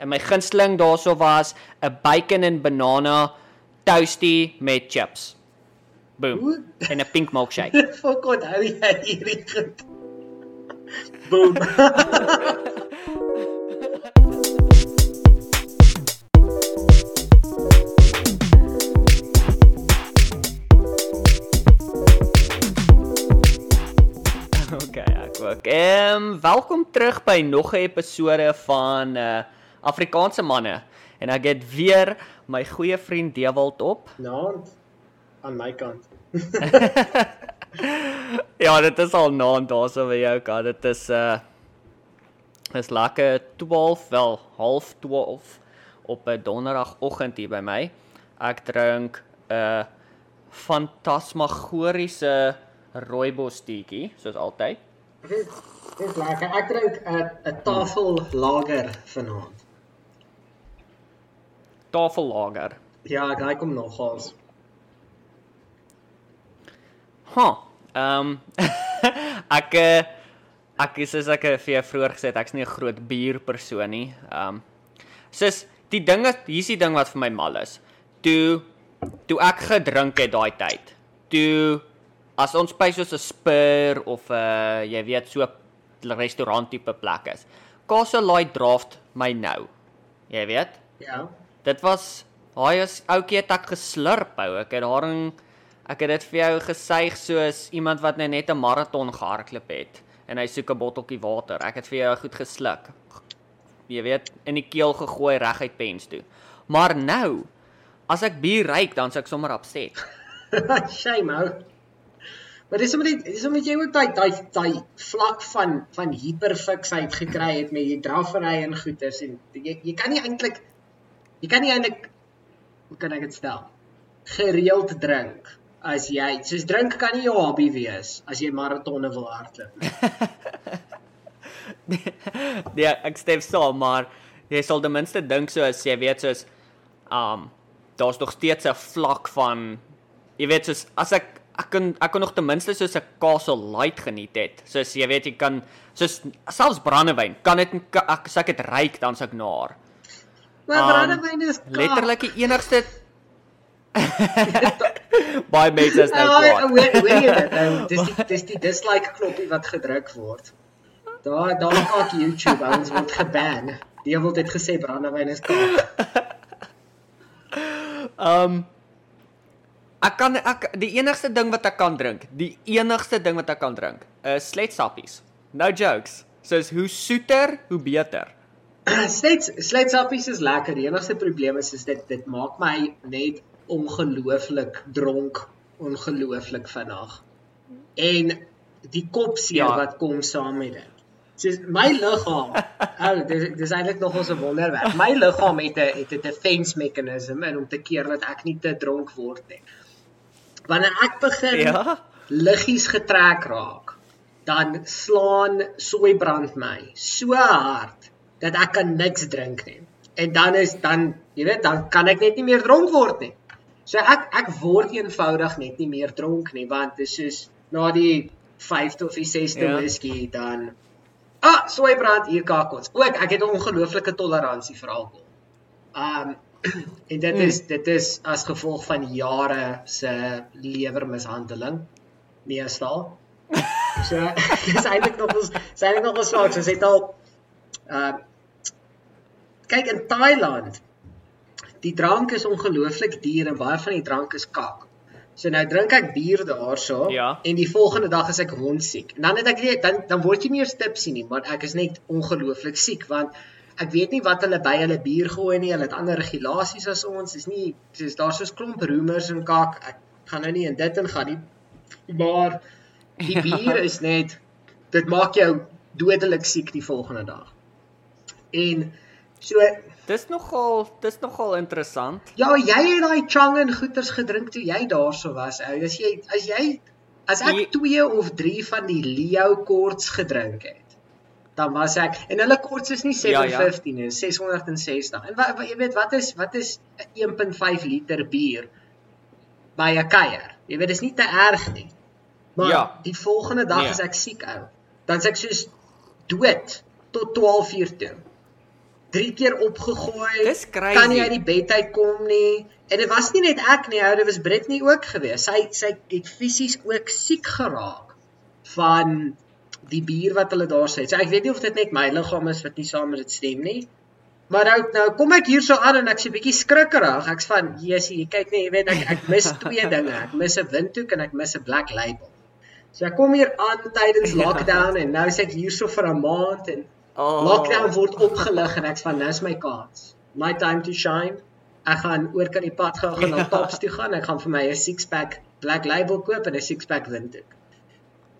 En my gunsteling daarso was 'n bacon en banana toastie met chips. Boom. Hoe? En 'n pink milkshake. Fok onthou jy hierdie goed. Boom. okay, ek ook. Ehm welkom terug by nog 'n episode van uh Afrikaanse manne. En ek het weer my goeie vriend Dewald op. Naand aan my kant. ja, dit is al naand daarso by jou kant. Dit is uh is lekker 12, wel half 12 op 'n donderdagoggend hier by my. Ek drink 'n uh, fantasmagoriese rooibos teetjie, soos altyd. Dit dis lekker. Ek drink 'n 'n tafel lager vanaand. Tafellager. Ja, ek like hom nogals. Ha. Ehm ek eh, ek is soos ek vir jou vroeër gesê het, ek's nie 'n groot bierpersoon nie. Ehm um, soos die ding is, hier's die ding wat vir my mal is. Toe toe ek gedrink het daai tyd. Toe as ons by so 'n Spur of 'n uh, jy weet so 'n restaurant tipe plek is. Light Draft my nou. Jy weet? Ja. Dit was daai is ouetjie het ek geslurp hou. Ek het daarin ek het dit vir jou gesuig soos iemand wat nou net 'n maraton gehardloop het en hy soek 'n botteltjie water. Ek het vir jou goed gesluk. Jy weet, in die keel gegooi reguit pens toe. Maar nou, as ek bier ruik, dan s'ek sommer upset. Shame ou. Maar dis omdat jy dis omdat jy ook daai daai daai vlak van van hiperfiksheid gekry het met die draffery en goeters en jy jy kan nie eintlik jy kan nie eintlik hoe kan ek dit stel? Gereeld drink as jy soos drink kan nie jou hobby wees as jy maratonne wil hardloop. ja, ek stem saam, maar jy sal ten minste dink soos jy weet soos um daar's nog steeds 'n vlak van jy weet soos as ek ek kan ek kan nog ten minste soos 'n Castle Light geniet het. Soos jy weet jy kan soos selfs brandewyn, kan dit ek as ek dit ryk dan s'ek naar. Maar Um, brandewyn is kak. Letterlik die enigste Baie mense is nou kwaad. weet weet jy dit nou? Dis die dis die dislike knoppie wat gedruk word. Daar daar kak YouTube ons word geban. Die wil dit gesê brandewyn is kak. Um ek kan ek die enigste ding wat ek kan drink, die enigste ding wat ek kan drink, is sletsappies. No jokes. Soos hoe soeter, hoe beter. Slets sletsappies is lekker. Die enigste probleem is is dit dit maak my net ongelooflik dronk, ongelooflik vinnig. En die kopseer Ja. ja. wat kom saam met dit. Soos my liggaam, ou, dis dis eintlik nog ons 'n wonderwerk. My liggaam het 'n het 'n defense meganisme in om te keer dat ek nie te dronk word nie. Wanneer ek begin Ja. liggies getrek raak, dan slaan soeibrand my so hard dat ek kan niks drink nie. En dan is dan, jy weet, dan kan ek net nie meer dronk word nie. So ek ek word eenvoudig net nie meer dronk nie want dit is soos na die 5de of die 6de Ja. whisky dan ah, soeibrand hier kak ons. Ook ek het 'n ongelooflike toleransie vir alkohol. Um en dit Mm. is dit is as gevolg van jare se lewermishandeling meestal. So dis eintlik nog ons sy eintlik nog ons swak. Sy het al uh kyk in Thailand die drank is ongelooflik duur en baie van die drank is kak. So nou drink ek bier daarso Ja. en die volgende dag is ek honsiek. En dan het ek nie dan dan word jy nie eers tipsy nie, maar ek is net ongelooflik siek want ek weet nie wat hulle by hulle bier gooi nie. Hulle het ander regulasies as ons. Dis nie soos daar's soos klomp roemers en kak. Ek gaan nou nie in dit ingaan nie. Maar die bier is net dit maak jou dodelik siek die volgende dag. En so Dis nogal dis nogal interessant. ja, jy het daai chang en goeters gedrink toe jy daarso was. Ou, as jy as jy as ek Jy- 2 of 3 van die Leo korts gedrink het, dan was ek en hulle korts is nie Ja, ja. 750 nie, 660. En wat, wat jy weet wat is wat is 'n 1.5 liter bier by 'n kuier? Jy weet dis nie te erg nie. Maar Ja. die volgende dag Nee. is ek siek ou. Dan's ek soos dood tot 12 uur toe. 3 keer opgegooi. Dis crazy. Kan nie uit die bed uitkom nie. En dit was nie net ek nie, ou, dit was Britney ook geweest. Sy sy het fisies ook siek geraak van die bier wat hulle daar sit. So ek weet nie of dit net my liggaam is wat nie saam met dit stem nie. Maar nou nou kom ek hierso aan en ek's 'n bietjie skrikkerig. Ek's van, "Jessie, jy kyk net, jy weet ek ek mis twee dinge. Ek mis 'n windhoek en ek mis 'n black label." So ek kom hier aan tydens lockdown en nou is ek hierso vir 'n maand en Oh. lockdown word opgelig en ek's van, "Dis my kans. My time to shine." Ek gaan oor kan die pad gaan gaan na Tops toe gaan. Ek gaan vir my 'n six pack black label koop en 'n six pack windhoek.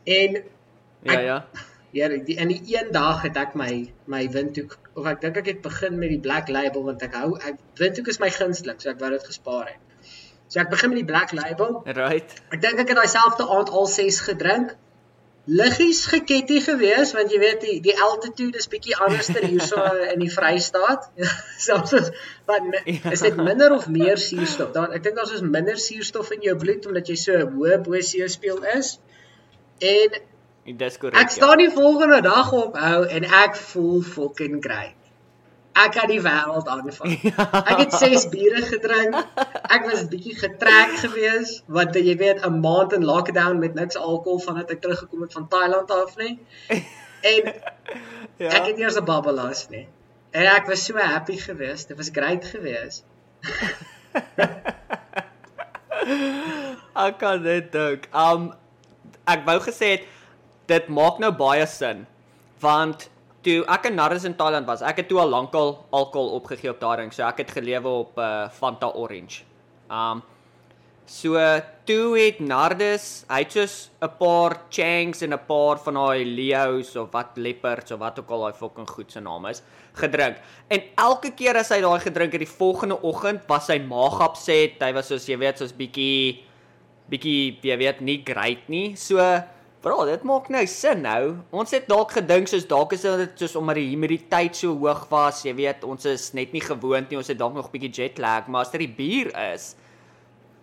En Ja, ja. Ja, die in die een dag het ek my my windhoek of ek dink ek het begin met die black label want ek hou ek windhoek is my gunsteling, so ek wou dit gespaar het. So ek begin met die black label. Right. Ek dink ek het daai selfde aand al 6 gedrink. Liggies geketty gewees want jy weet die die altitude is bietjie anderster hierso in die Vrystaat. Selfs as wat mi- is dit minder of meer suurstof? Daar ek dink daar's is minder suurstof in jou bloed omdat jy so hoë bo see speel is. En Dis korrek. Ek staan die volgende dag op hou en ek voel fucking great. Ek kan die wêreld aanvang. Ek het 6 biere gedrink. Ek was bietjie getrek geweest want jy weet 'n maand in lockdown met niks alkohol vandat ek teruggekom het van Thailand af nê. En ja. ek het eers 'n babbelas nê. En ek was so happy geweest. Dit was great geweest. Ek kan dit dink. Um ek wou gesê het dit maak nou baie sin want toe ek in Narres in Thailand was, ek het toe al lankal alkohol opgegee op daardie ding. So ek het gelewe op uh, Fanta Orange. Um so toe het Nardes, hy het soos 'n paar Changs en 'n paar van daai Leos of wat Leopards of wat ook al daai fucking goed se naam is, gedrink. En elke keer as hy daai gedrink het die volgende oggend was sy maag upset. Hy was soos jy weet soos bietjie bietjie jy weet nie great nie. So bro, dit maak nou sin nou. Ons het dalk gedink soos dalk is dit soos omdat die humiditeit so hoog was, jy weet, ons is net nie gewoond nie. Ons het dalk nog bietjie jet lag, maar as dit die bier is,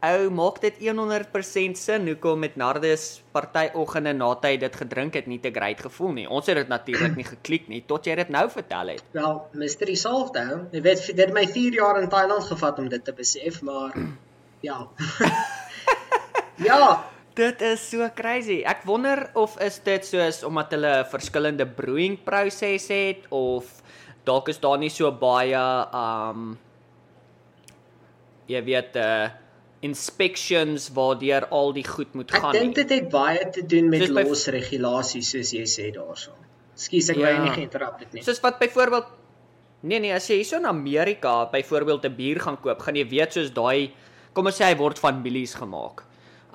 ou maak dit 100% sin hoekom met Nardes partyoggende nadat hy dit gedrink het nie te great gevoel nie. Ons het dit natuurlik nie geklik nie tot jy dit nou vertel het. Wel, mystery solved ou. Jy weet dit het my 4 jaar in Thailand gevat om dit te besef, maar ja. ja, Dit is so crazy. Ek wonder of is dit soos omdat hulle 'n verskillende brewing proses het of dalk is daar nie so baie um jy weet uh inspections waardeur al die goed moet ek gaan. dink dit het baie te doen met Soos los regulasies soos jy sê daarso. Ekskuus, ek wou Ja. nie geïnterrupt het nie. Soos wat byvoorbeeld Nee nee, as jy hierso in Amerika byvoorbeeld 'n bier gaan koop, gaan jy weet soos daai kom ons sê hy word van mielies gemaak.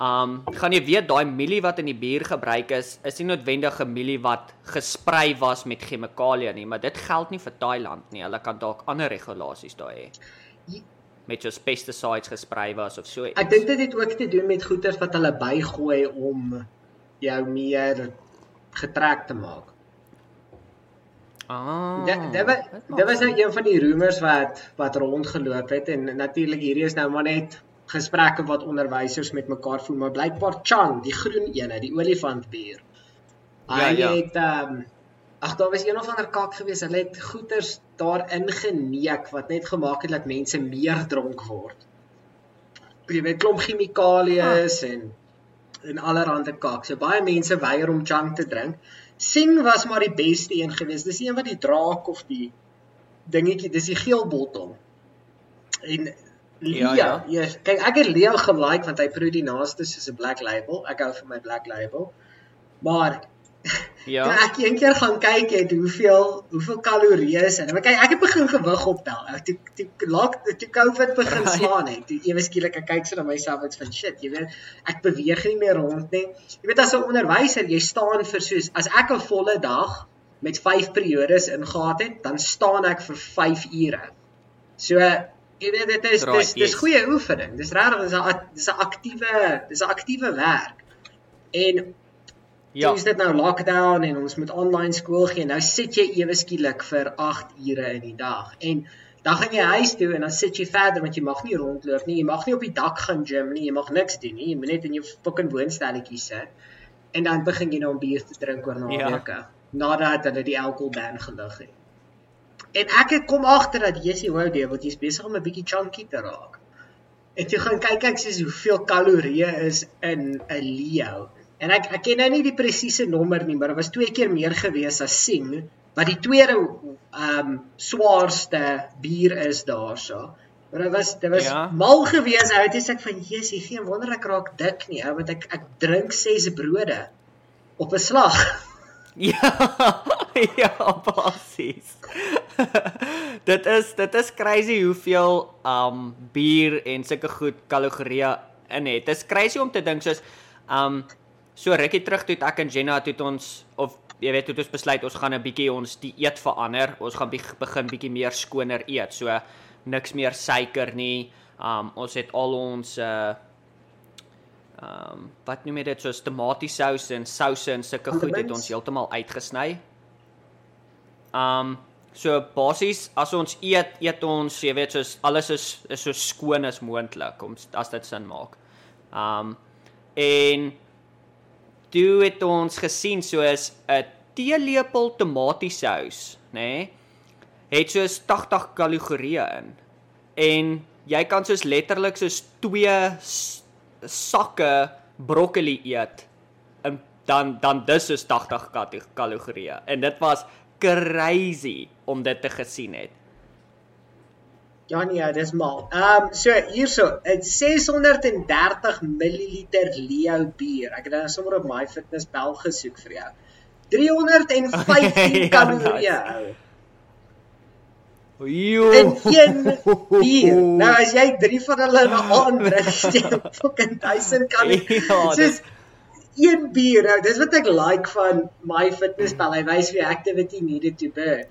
Um gaan jy weet daai mielie wat in die bier gebruik is, is nie noodwendig 'n mielie wat gesprei was met chemikalieë nie, maar dit geld nie vir Thailand nie. Hulle kan dalk ander regulasies daar hê. Met soos pesticides gesprei was of so. Ek dink dit het ook te doen met goeders wat hulle bygooi om jou meer getrek te maak. Ah. Dit dit wa- dit was nou een van die rumors wat wat rondgeloop het en natuurlik hierdie is nou maar net gesprekke wat onderwysers met mekaar voer, maar blykbaar Chang, die groen ene, die olifantbier. Hy Ja, ja. het ehm um, ag daar was een of ander kak gewees, hulle het goeters daarin geneek wat net gemaak het dat mense meer dronk word. Jy weet klomp chemikalieë en en allerlei kak. So baie mense weier om Chang te drink. Sing was maar die beste een geweest. Dis die een wat die draak of die dingetjie, dis die geel bottel. En Ja, ja, ja. yes, kyk ek het Leo gelike want hy proe die naaste soos 'n black label. Ek hou van my black label. Maar Ja. Toe ek een keer gaan kyk het hoeveel hoeveel kalorieë is in. Maar kyk, ek het begin gewig optel. Ek toe toe laat toe COVID begin slaan het. Toe ewe skielik ek kyk so na myself en van shit, jy weet, ek beweeg nie meer rond nie. Jy weet as 'n onderwyser, jy staan vir soos as ek 'n volle dag met 5 periodes ingehaat het, dan staan ek vir 5 ure. So jy weet dit is dis dis goeie oefening. Dis regtig dis 'n dis 'n aktiewe dis 'n aktiewe werk. En Ja. Dis dit nou lockdown en ons moet online skool gee. Nou sit jy ewe skielik vir 8 ure in die dag. En dan gaan jy huis toe en dan sit jy verder want jy mag nie rondloop nie. Jy mag nie op die dak gaan gym nie. Jy mag niks doen nie. Jy moet net in jou fucking woonstelletjie sit. En dan begin jy nou om bier te drink oor Ja. naweke nadat hulle die alkoholban gelig het. En ek het kom agter dat Jessie wou deur wat jy's besig om 'n bietjie chunky te raak. En toe gaan kyk ek sies hoeveel kalorieë is in 'n Leo. En ek ek ken nou nie die presiese nommer nie, maar dit was twee keer meer gewees as sien wat die tweede ehm um, swaarste bier is daarso. Maar dit was dit was ja. mal gewees. Ou het ek van Jessie, geen wonder ek raak dik nie, ou, want ek ek drink 6 brode op 'n slag. Ja. ja, basies. dit is dit is crazy hoeveel um bier en sulke goed kalorieë in het. Dit is crazy om te dink soos um so rukkie terug toe ek en Jenna toe ons of jy weet toe ons besluit ons gaan 'n bietjie ons dieet verander. Ons gaan begin bietjie meer skoner eet. So niks meer suiker nie. Um ons het al ons uh ehm um, wat noem jy dit soos tomatiesous en souse en sulke goed het ons heeltemal uitgesny. Ehm um, so basies as ons eet, eet ons, jy weet soos alles is is so skoon as moontlik om as dit sin maak. Um, en toe het ons gesien soos 'n teelepel tomatiesous, nê? Nee, het soos 80 kalorieë in. En jy kan soos letterlik soos 2 sakke broccoli eet en dan dan dis is 80 kalorieë en dit was crazy om dit te gesien het. Ja nee, dis mal. Ehm um, so hierso, dit 630 ml Leo bier. Ek het dan sommer op MyFitnessPal gesoek vir jou. 315 ja, kalorieë. Jo. En een bier. Nou as jy 3 van hulle na aandruk, steen fucking 1000 kalorie. Ja, Soos een bier. Nou, dis wat ek like van my fitnesspal. Hy wys wie activity needed to burn.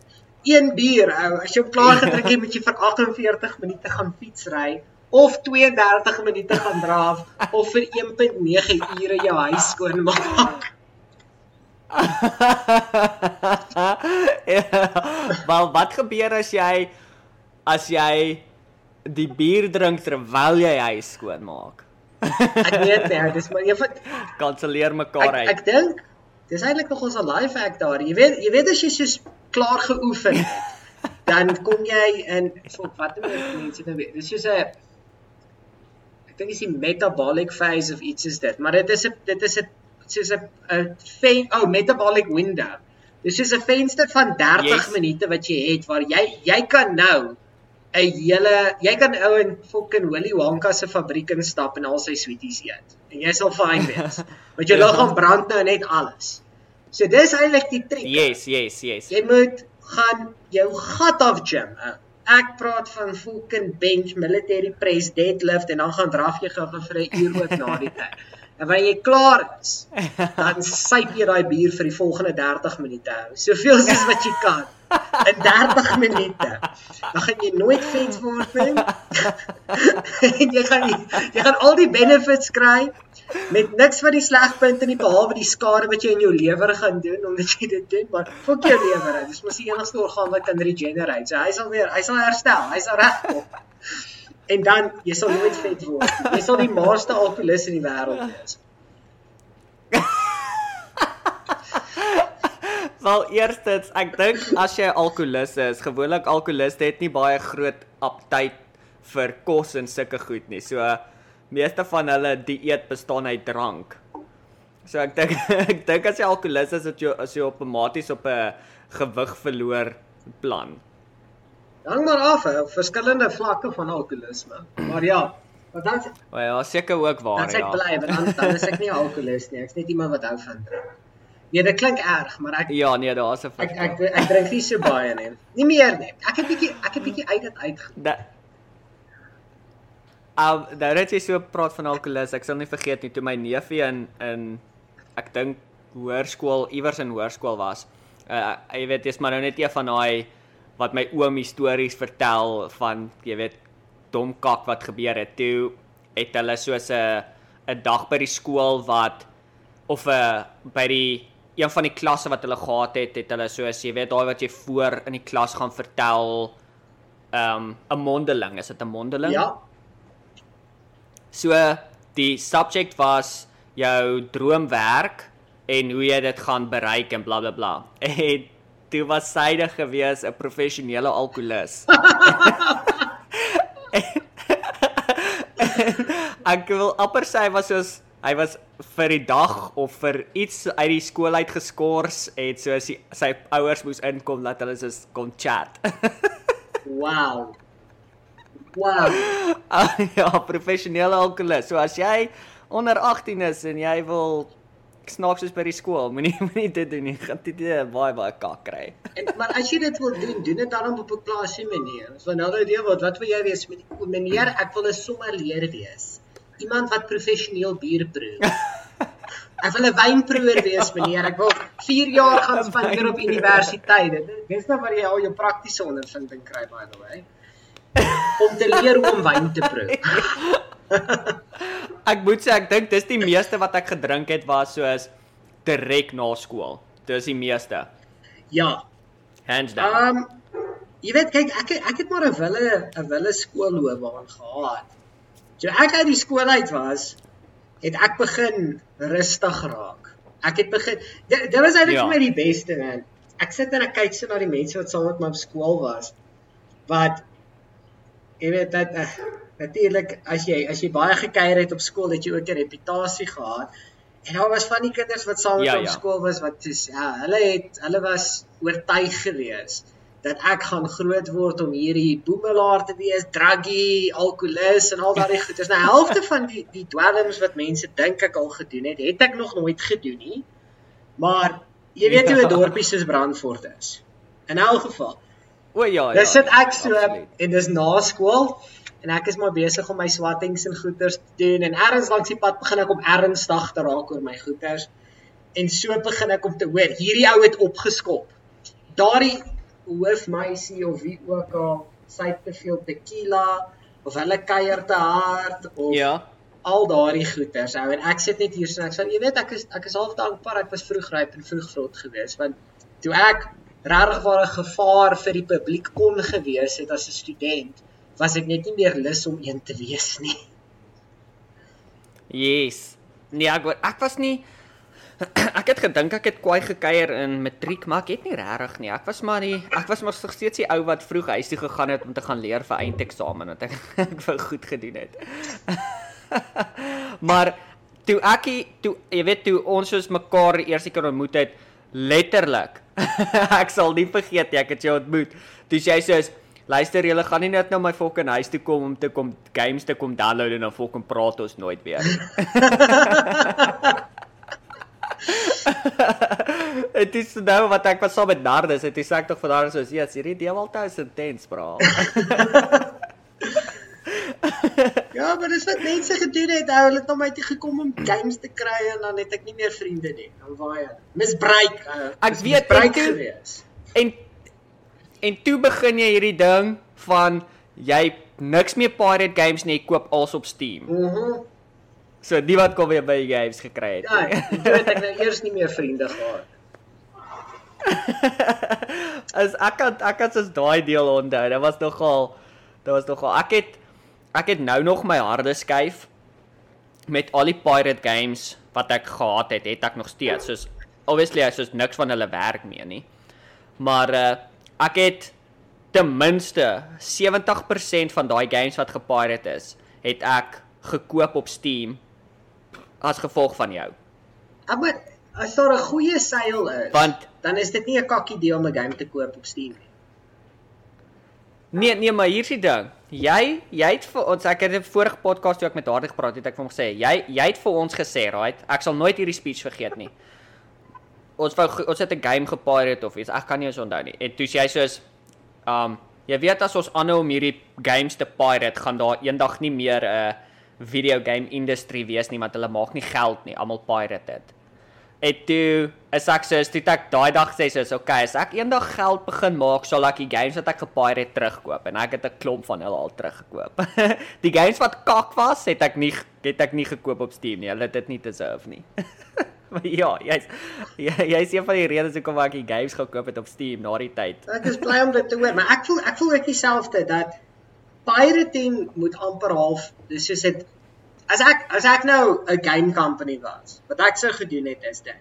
Een bier. Ou, as jy klaar gedrink het, moet jy vir 48 minute gaan fietsry of 32 minute gaan draf of vir 1.9 ure jou huis skoon maak. ja, wel wat gebeur as jy as jy die bier drink terwyl jy hy skoon maak? Ek weet nie, dis maar jy vat kanselleer mekaar uit. Ek, ek dink dis eintlik nog ons 'n life hack daar. Jy weet jy weet as jy soos klaar geoefen het, dan kom jy in so wat doen mense nou weet. Dis soos 'n ek dink dis die metabolic phase of iets is dit, maar dit is 'n dit is 'n soos 'n 'n oh metabolic window. Dis soos 'n venster van 30 yes. minute wat jy het waar jy jy kan nou 'n hele jy kan ou in fucking Willy Wonka se fabriek instap en al sy sweeties eet. En jy sal fyn wees. Want jou liggaam brand nou net alles. So dis eintlik die trick. Yes, yes, yes. Jy moet gaan jou gat af gym. Ek praat van fucking bench military press deadlift en dan gaan draf jy gou vir 'n uur ook na die tyd. En wanneer jy klaar is, dan syp jy daai bier vir die volgende 30 minute. Soveel soos wat jy kan in 30 minute. Dan gaan jy nooit vet word nie. jy gaan jy gaan al die benefits kry met niks van die slegpunte nie behalwe die skade wat jy in jou lewer gaan doen omdat jy dit doen, maar fok jou lewer. Dis mos die enigste orgaan wat kan regenerate. So hy sal weer, hy sal herstel. Hy sal regkom en dan jy sal nooit vet word. Jy sal die maaste alkoholus in die wêreld wees. Wel eerstens, ek dink as jy alkoholus is, gewoonlik alkoholiste het nie baie groot aptyd vir kos en sulke goed nie. So meeste van hulle dieet bestaan uit drank. So ek dink ek dink as jy alkoholus is, dat jy as jy outomaties op 'n gewig verloor plan. Hang maar af, hè, verskillende vlakke van alkoholisme. Maar ja, wat dan O ja, seker ook waar ja. Dan ek bly, want dan dan is ek nie alkoholist nie. Ek's net iemand wat hou van drink. Nee, dit klink erg, maar ek Ja, nee, daar's 'n ek, ek ek drink nie so baie nie. Nie meer nie. Ek het bietjie ek het bietjie uit dit uit. Al daar het jy so praat van alkoholis. Ek sal nie vergeet nie toe my neefie in in ek dink hoërskool iewers in hoërskool was. Uh jy weet, jy's maar nou net een van daai wat my oom stories vertel van jy weet dom kak wat gebeur het toe het hulle soos 'n 'n dag by die skool wat of 'n uh, by die een van die klasse wat hulle gehad het het hulle soos jy weet daai wat jy voor in die klas gaan vertel um 'n mondeling is dit 'n mondeling ja so die subject was jou droomwerk en hoe jy dit gaan bereik en blablabla bla, bla. en toe was syde gewees 'n professionele alkolikus. ek wil amper sê was soos hy was vir die dag of vir iets uit die skool uit geskort het soos die, sy ouers moes inkom dat hulle soos kon chat. wow. Wow. Ah, ja, professionele alkolikus. So as jy onder 18 is en jy wil snaaks is by die skool, moenie moenie dit doen nie. Gaan dit baie baie kak kry. En maar as jy dit wil doen, doen dit dan op 'n klasie manier. So nou dat jy wat wat wil jy wees met meneer? Ek wil 'n sommelier wees. Iemand wat professioneel bier proe. Ek wil 'n wynproewer wees meneer. Ek wil 4 jaar gaan spandeer op universiteit. Dis nou waar jy al jou praktiese ondervinding kry by the way. Om te leer hoe om wyn te proe. ek moet sê ek dink dis die meeste wat ek gedrink het was soos direk na skool. Dis die meeste. Ja. Hands down. Um, jy weet kyk ek ek het maar 'n wille 'n wille skoolloopbaan gehad. So ek uit die skool uit was, het ek begin rustig raak. Ek het begin dit, dit was eintlik ja. vir my die beste man. Ek sit en ek kyk so na die mense wat saam met my op skool was wat jy weet dat uh, natuurlik as jy as jy baie gekuier het op skool het jy ook 'n reputasie gehad. En daar was van die kinders wat saam met ja, op ja. skool was wat soos ja, hulle het hulle was oortuig gewees dat ek gaan groot word om hierdie boemelaar te wees, druggie, alkolikus en al daardie goeders. Nou helfte van die die dwelms wat mense dink ek al gedoen het, het ek nog nooit gedoen nie. Maar jy weet hoe 'n dorpie soos Brandfort is. In elk geval. O ja, ja. Dis sit ek so absoluut. en dis na skool en ek is maar besig om my swattings en goeders te doen en ergens langs die pad begin ek om ernstig te raak oor my goeders en so begin ek om te hoor hierdie ou het opgeskop daardie hoofmeisie of wie ook al sy te veel tequila of hulle kuier te hard of ja al daardie goeders ou en ek sit net hier so ek sê jy weet ek is ek is half dankbaar ek was vroeg ryp en vroeg vrot geweest want toe ek regtig ware gevaar vir die publiek kon gewees het as 'n student was ek net nie meer lus om een te wees nie. Yes. Nee, ek ek was nie ek het gedink ek het kwai gekuier in matriek, maar ek het nie regtig nie. Ek was maar die ek was maar steeds die ou wat vroeg huis toe gegaan het om te gaan leer vir eindeksamen wat ek ek wou goed gedoen het. maar toe ek toe jy weet toe ons soos mekaar eerste keer ontmoet het, letterlik. ek sal nie vergeet ek het jou ontmoet. Toe jy sê Luister, julle gaan nie net nou my fucking huis toe kom om te kom games te kom download en dan fucking praat ons nooit weer. Dit is nou wat ek was saam met Nardus, het sê ek tog vir daar soos, "Ja, hierdie Dewalta is intens, bra." ja, maar dis wat mense gedoen het. Hulle het na my toe gekom om games te kry en dan het ek nie meer vriende nie. Dan waai. Misbruik. Uh, ek weet misbruik gewees. En En toe begin jy hierdie ding van jy niks meer pirate games nie, koop alles op Steam. Mhm. Mm so die wat kom weer by games gekry het. Ja, ek weet ek nou eers nie meer vriende gehad. As ek kan ek kan soos daai deel onthou. Dit was nogal dit was nogal ek het ek het nou nog my harde skyf met al die pirate games wat ek gehad het, het ek nog steeds. Soos obviously as soos niks van hulle werk meer nie. Maar uh ek het ten minste 70% van daai games wat gepirate is, het ek gekoop op Steam as gevolg van jou. Maar as daar 'n goeie seil is, want dan is dit nie 'n kakkie deel om 'n game te koop op Steam nie. Nee, nee, maar hier's die ding. Jy, jy het vir ons ek het 'n vorige podcast toe ek met haar gepraat het, ek vir hom gesê, jy jy het vir ons gesê, right? Ek sal nooit hierdie speech vergeet nie ons wou ons het 'n game gepirate of iets. Ek kan nie eens onthou nie. En toe sê hy soos um jy weet as ons aanhou om hierdie games te pirate, gaan daar eendag nie meer 'n uh, video game industry wees nie want hulle maak nie geld nie. Almal pirate dit. En toe is ek soos toe ek daai dag sê soos okay, as ek eendag geld begin maak, sal ek die games wat ek gepirate terugkoop en ek het 'n klomp van hulle al teruggekoop. die games wat kak was, het ek nie het ek nie gekoop op Steam nie. Hulle het dit nie deserve nie. Maar ja, jy's jy, jy's een van die redes hoekom ek die games gekoop het op Steam na die tyd. Ek is bly om dit te hoor, maar ek voel ek voel ek dieselfde dat pirating moet amper half dis soos dit as ek as ek nou 'n game company was, wat ek sou gedoen het is dit.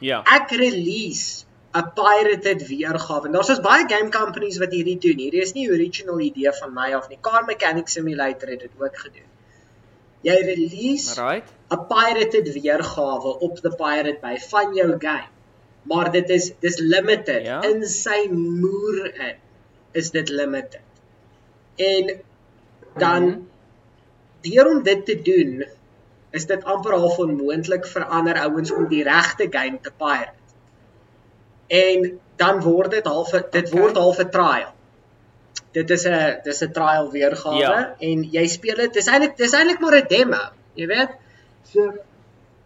Ja. Ek release 'n pirated weergawe. En daar's ons baie game companies wat hierdie doen. Hierdie is nie original idee van my af nie. Car Mechanic Simulator het dit ook gedoen. Jy release Right? 'n pirated weergawe op the Pirate Bay van jou game. Maar dit is dis limited Ja. in sy moer in. Is dit limited. En dan deur om dit te doen is dit amper half onmoontlik vir ander ouens om die regte game te pirate. En dan word dit half dit word half 'n trial. Dit is 'n dis 'n trial weergawe Ja. en jy speel dit dis eintlik dis eintlik maar 'n demo, jy weet. So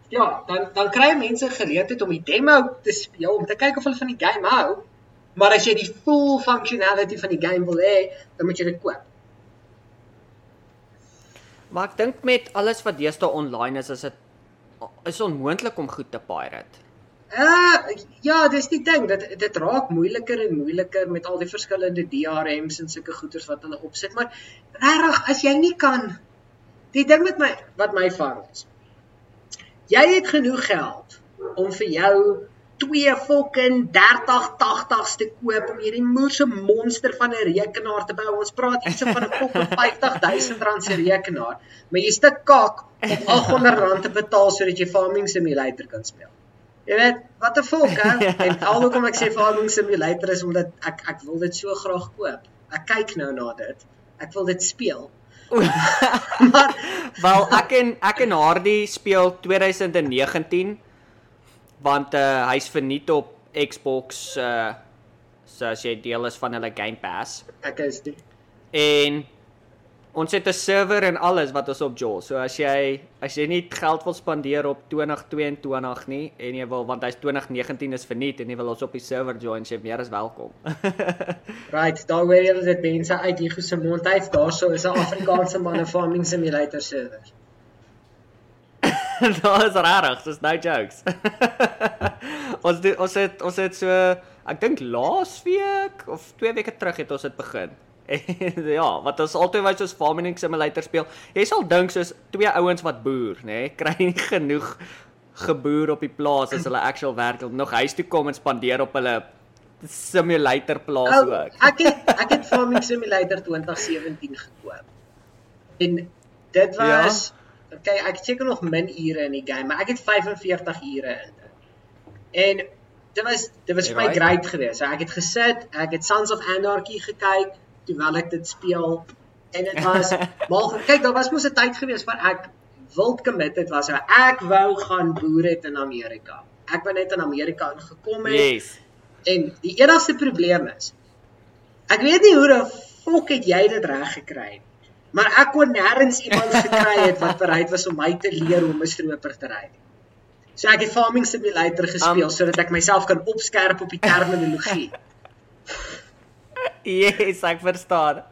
ja, dan dan kry mense geleentheid om die demo te speel om te kyk of hulle van die game hou. Maar as jy die full functionality van die game wil hê, dan moet jy dit koop. Maar ek dink met alles wat deesdae online is, is dit is onmoontlik om goed te pirate. Uh ja, dis die ding dat dit raak moeiliker en moeiliker met al die verskillende DRM's en sulke goeters wat hulle opsit, maar regtig as jy nie kan die ding met my wat my vang is. Jy het genoeg geld om vir jou twee fucking 30 80s te koop om hierdie moerse monster van 'n rekenaar te bou. Ons praat hierso van 'n fucking 50000 rand se rekenaar, maar jy stuk kak om 800 rand te betaal sodat jy Farming Simulator kan speel. Jy weet, wat 'n volk hè? En al hoekom ek sê Farming Simulator is omdat ek ek wil dit so graag koop. Ek kyk nou na dit. Ek wil dit speel. maar Wel, ek en ek en Hardy speel 2019 want uh hy's verniet op Xbox uh so as jy deel is van hulle Game Pass. ek is die En ons het 'n server en alles wat ons op Jaws. So as jy as jy nie geld wil spandeer op 2022 nie en jy wil want hy's 2019 is verniet en jy wil ons op die server join, jy meer as welkom. right, daar hoor jy dit mense uit hier se mond uit. Daarso is 'n Afrikaanse manne Farming Simulator server. Daar is rarig, dis no jokes. ons doen, ons het ons het so ek dink laas week of 2 weke terug het ons dit begin. En ja, wat ons altyd wou soos farming simulator speel. Jy sal dink soos twee ouens wat boer, nê, nee, kry nie genoeg geboer op die plaas as hulle actual werk om nog huis toe kom en spandeer op hulle simulator plaas Oh, ook. ek het ek het Farming Simulator 2017 gekoop. En dit was ja. Okay, ek het seker nog min ure in die game, maar ek het 45 ure in dit. En dit was dit was vir my Right. great geweest. So ek het gesit, ek het Sons of Anarchy gekyk terwyl ek dit speel en dit was maar kyk, daar was mos 'n tyd geweest waar ek wild committed was. So ek wou gaan boer het in Amerika. Ek wou net in Amerika ingekom het. Yes. En die enigste probleem is ek weet nie hoe die fok het jy dit reg gekry nie. Maar ek kon nêrens iemand gekry het wat bereid was om my te leer hoe om 'n stroper te ry. nie. So ek het Farming Simulator gespeel Um, sodat ek myself kan opskerp op die terminologie. Yes, ek verstaan.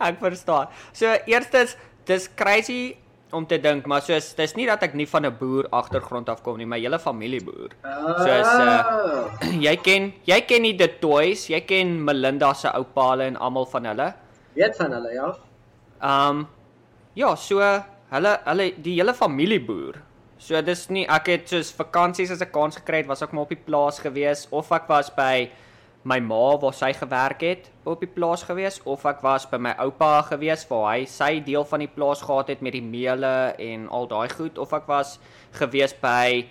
Ek verstaan. So eerstens, dis crazy om te dink, maar soos dis nie dat ek nie van 'n boer agtergrond af kom nie, my hele familie boer. Soos uh Oh. jy ken jy ken nie die toys, jy ken Melinda se oupa en almal van hulle. weet van hulle ja. Um ja, so hulle hulle die hele familie boer. So dis nie ek het soos vakansies as 'n kans gekry het, was ek maar op die plaas gewees of ek was by my ma waar sy gewerk het op die plaas gewees of ek was by my oupa gewees waar hy sy deel van die plaas gehad het met die meule en al daai goed of ek was gewees by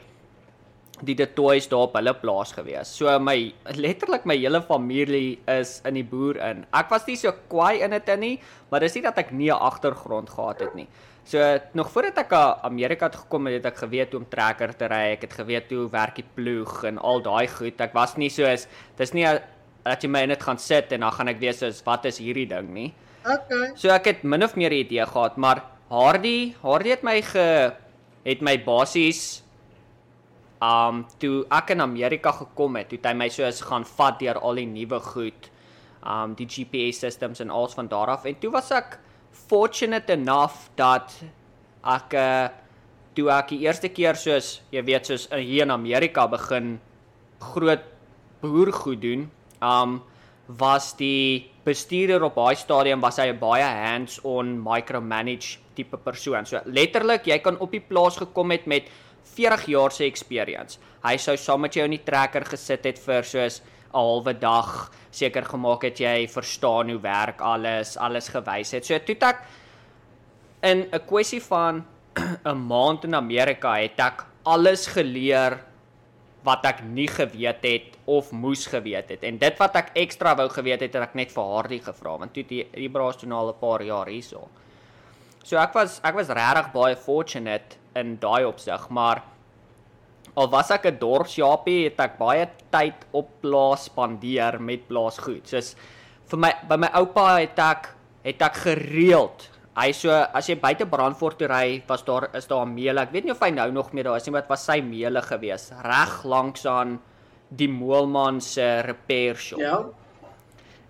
die De Toys daar op hulle plaas gewees. So my letterlik my hele familie is in die boer in. Ek was nie so kwaai in dit in nie, maar dis nie dat ek nie 'n agtergrond gehad het nie. So nog voordat ek aan Amerika het gekom het, het ek geweet hoe om trekker te ry. Ek het geweet hoe werk die ploeg en al daai goed. Ek was nie soos dis nie dat jy my in dit gaan sit en dan gaan ek weet soos wat is hierdie ding nie. Okay. So ek het min of meer 'n idee gehad, maar Hardy, Hardy het my ge het my basies um toe ek in Amerika gekom het, het hy my soos gaan vat deur al die nuwe goed, um die GPS systems en alles van daar af en toe was ek fortunate enough dat ek uh, toe ek die eerste keer soos jy weet soos hier in Amerika begin groot boergoed doen, um was die bestuurder op daai stadium was hy 'n baie hands-on micromanage tipe persoon. So letterlik jy kan op die plaas gekom het met 40 jaar se experience. Hy sou saam met jou in die trekker gesit het vir soos 'n halwe dag, seker gemaak het jy verstaan hoe werk alles, alles gewys het. So toe ek in 'n kwessie van 'n maand in Amerika het ek alles geleer wat ek nie geweet het of moes geweet het. En dit wat ek ekstra wou geweet het, het ek net vir Hardy gevra want toe die die braas toe al 'n paar jaar hierso. So ek was ek was regtig baie fortunate in daai opsig, maar al was ek 'n dorpsjapie, het ek baie tyd op plaas spandeer met plaasgoed. Soos vir my by my oupa het ek het ek gereeld Hy so as jy buite Brandfort toe ry, was daar is daar meele. Ek weet nie of hy nou nog meer daar is nie, maar dit was sy meele gewees, reg langs aan die Moelman se repair shop. Ja.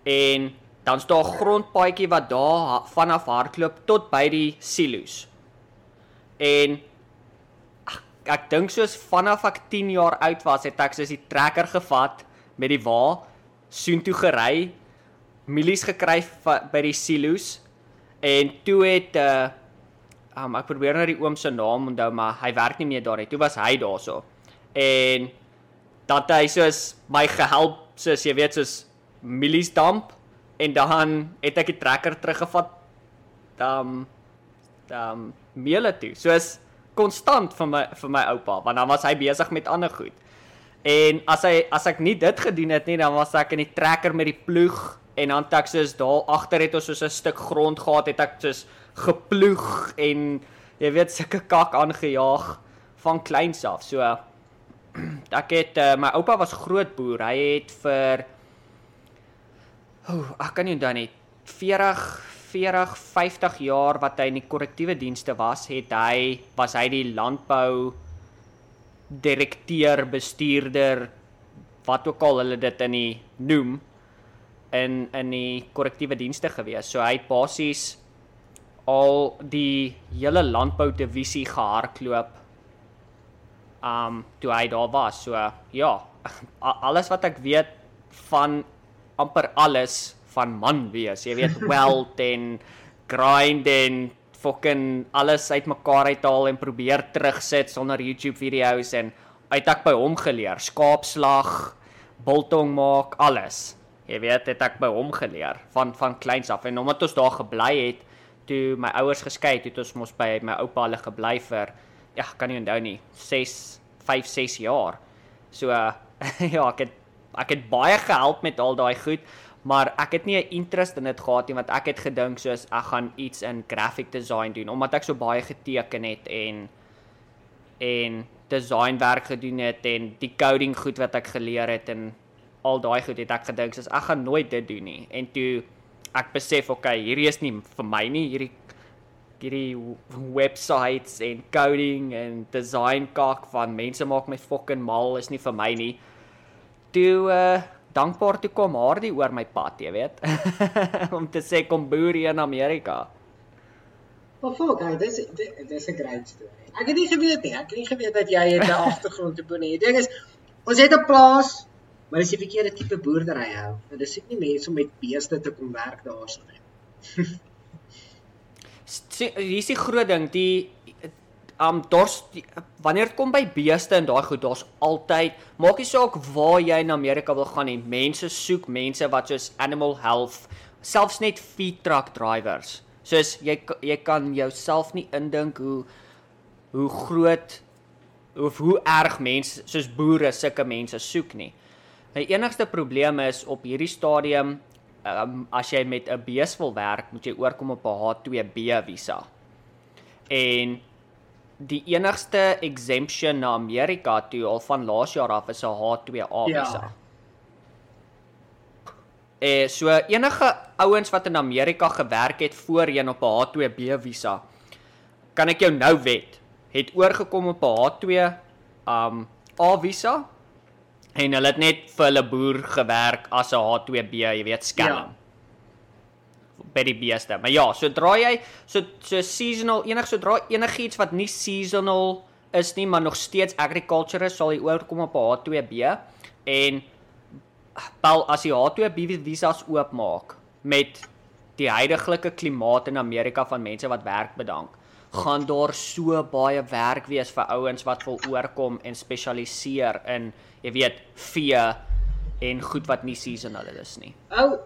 En dan staan 'n grondpaadjie wat daar vanaf hardloop tot by die silo's. En ek, dink soos vanaf ek 10 jaar oud was, het ek soos die trekker gevat met die wa soontoe gery, milies gekry by die silo's En toe het uh um, ek probeer nou die oom se naam onthou, maar hy werk nie meer daar nie. Toe was hy daarso. En dat hy soos my gehelp, soos jy weet, soos milies damp en dan het ek die trekker teruggevat. Dan dan meele toe. Soos konstant vir my vir my oupa, want dan was hy besig met ander goed. En as hy as ek nie dit gedoen het nie, dan was ek in die trekker met die ploeg en dan Texas daar agter het ons soos 'n stuk grond gehad het ek soos geploeg en jy weet sulke kak aangejaag van kleins af. So ek het uh, my oupa was groot boer. Hy het vir oh, ek kan nie onthou nie 40 40 50 jaar wat hy in die korrektiewe dienste was, het hy was hy die landbou direkteur, bestuurder wat ook al hulle dit in die noem in in die korrektiewe dienste gewees. So hy het basies al die hele landbou divisie gehardloop. Um toe hy daar was. So ja, alles wat ek weet van amper alles van man wees. Jy weet weld en grind en fucking alles uitmekaar uithaal en probeer terugsit sonder YouTube video's en uit ek by hom geleer skaapslag, biltong maak, alles. Jy weet, het ek by hom geleer van van kleins af en omdat ons daar gebly het, toe my ouers geskei het, het ons mos by my oupa hulle gebly vir ja, kan nie onthou nie, 6 5 6 jaar. So uh, ja, ek het ek het baie gehelp met al daai goed, maar ek het nie 'n interest in dit gehad nie want ek het gedink soos ek gaan iets in graphic design doen omdat ek so baie geteken het en en design werk gedoen het en die coding goed wat ek geleer het en al daai goed het ek gedink soos ek gaan nooit dit doen nie. En toe ek besef, okay, hierdie is nie vir my nie, hierdie hierdie websites en coding en design kak van mense maak my fucking mal is nie vir my nie. Toe uh dankbaar toe kom Hardy oor my pad, jy weet. om te sê kom boer hier in Amerika. Maar fuck, hey, dis dis 'n great storie. Ek het nie geweet nie. Ek het nie geweet dat jy 'n agtergrond te boer nie. Die ding is ons het 'n plaas Maar dis 'n verkeerde tipe boerdery hou. Dit is nie mense om met beeste te kom werk daarso nie. Hier is die groot ding, die um dors wanneer dit kom by beeste en daai goed, daar's altyd maak nie saak waar jy in Amerika wil gaan nie. Mense soek mense wat soos animal health, selfs net feed truck drivers. Soos jy jy kan jouself nie indink hoe hoe groot of hoe erg mense soos boere sulke mense soek nie. My enigste probleem is op hierdie stadium um, as jy met 'n bees wil werk, moet jy oorkom op 'n H2B visa. En die enigste exemption na Amerika toe al van laas jaar af is 'n H2A visa. Ja. Eh so enige ouens wat in Amerika gewerk het voorheen op 'n H2B visa, kan ek jou nou wet, het oorgekom op 'n H2 um A visa en hulle het net vir hulle boer gewerk as 'n H2B, jy weet, skelm. Ja. By die beeste. Maar ja, sodra jy so so seasonal enig sodra enigiets wat nie seasonal is nie, maar nog steeds agriculture is, sal jy oorkom op 'n H2B en bel as jy H2B visas oopmaak met die huidige klimaat in Amerika van mense wat werk bedank gaan daar so baie werk wees vir ouens wat wil oorkom en spesialiseer in jy weet vee en goed wat nie seasonal is nie. Ou,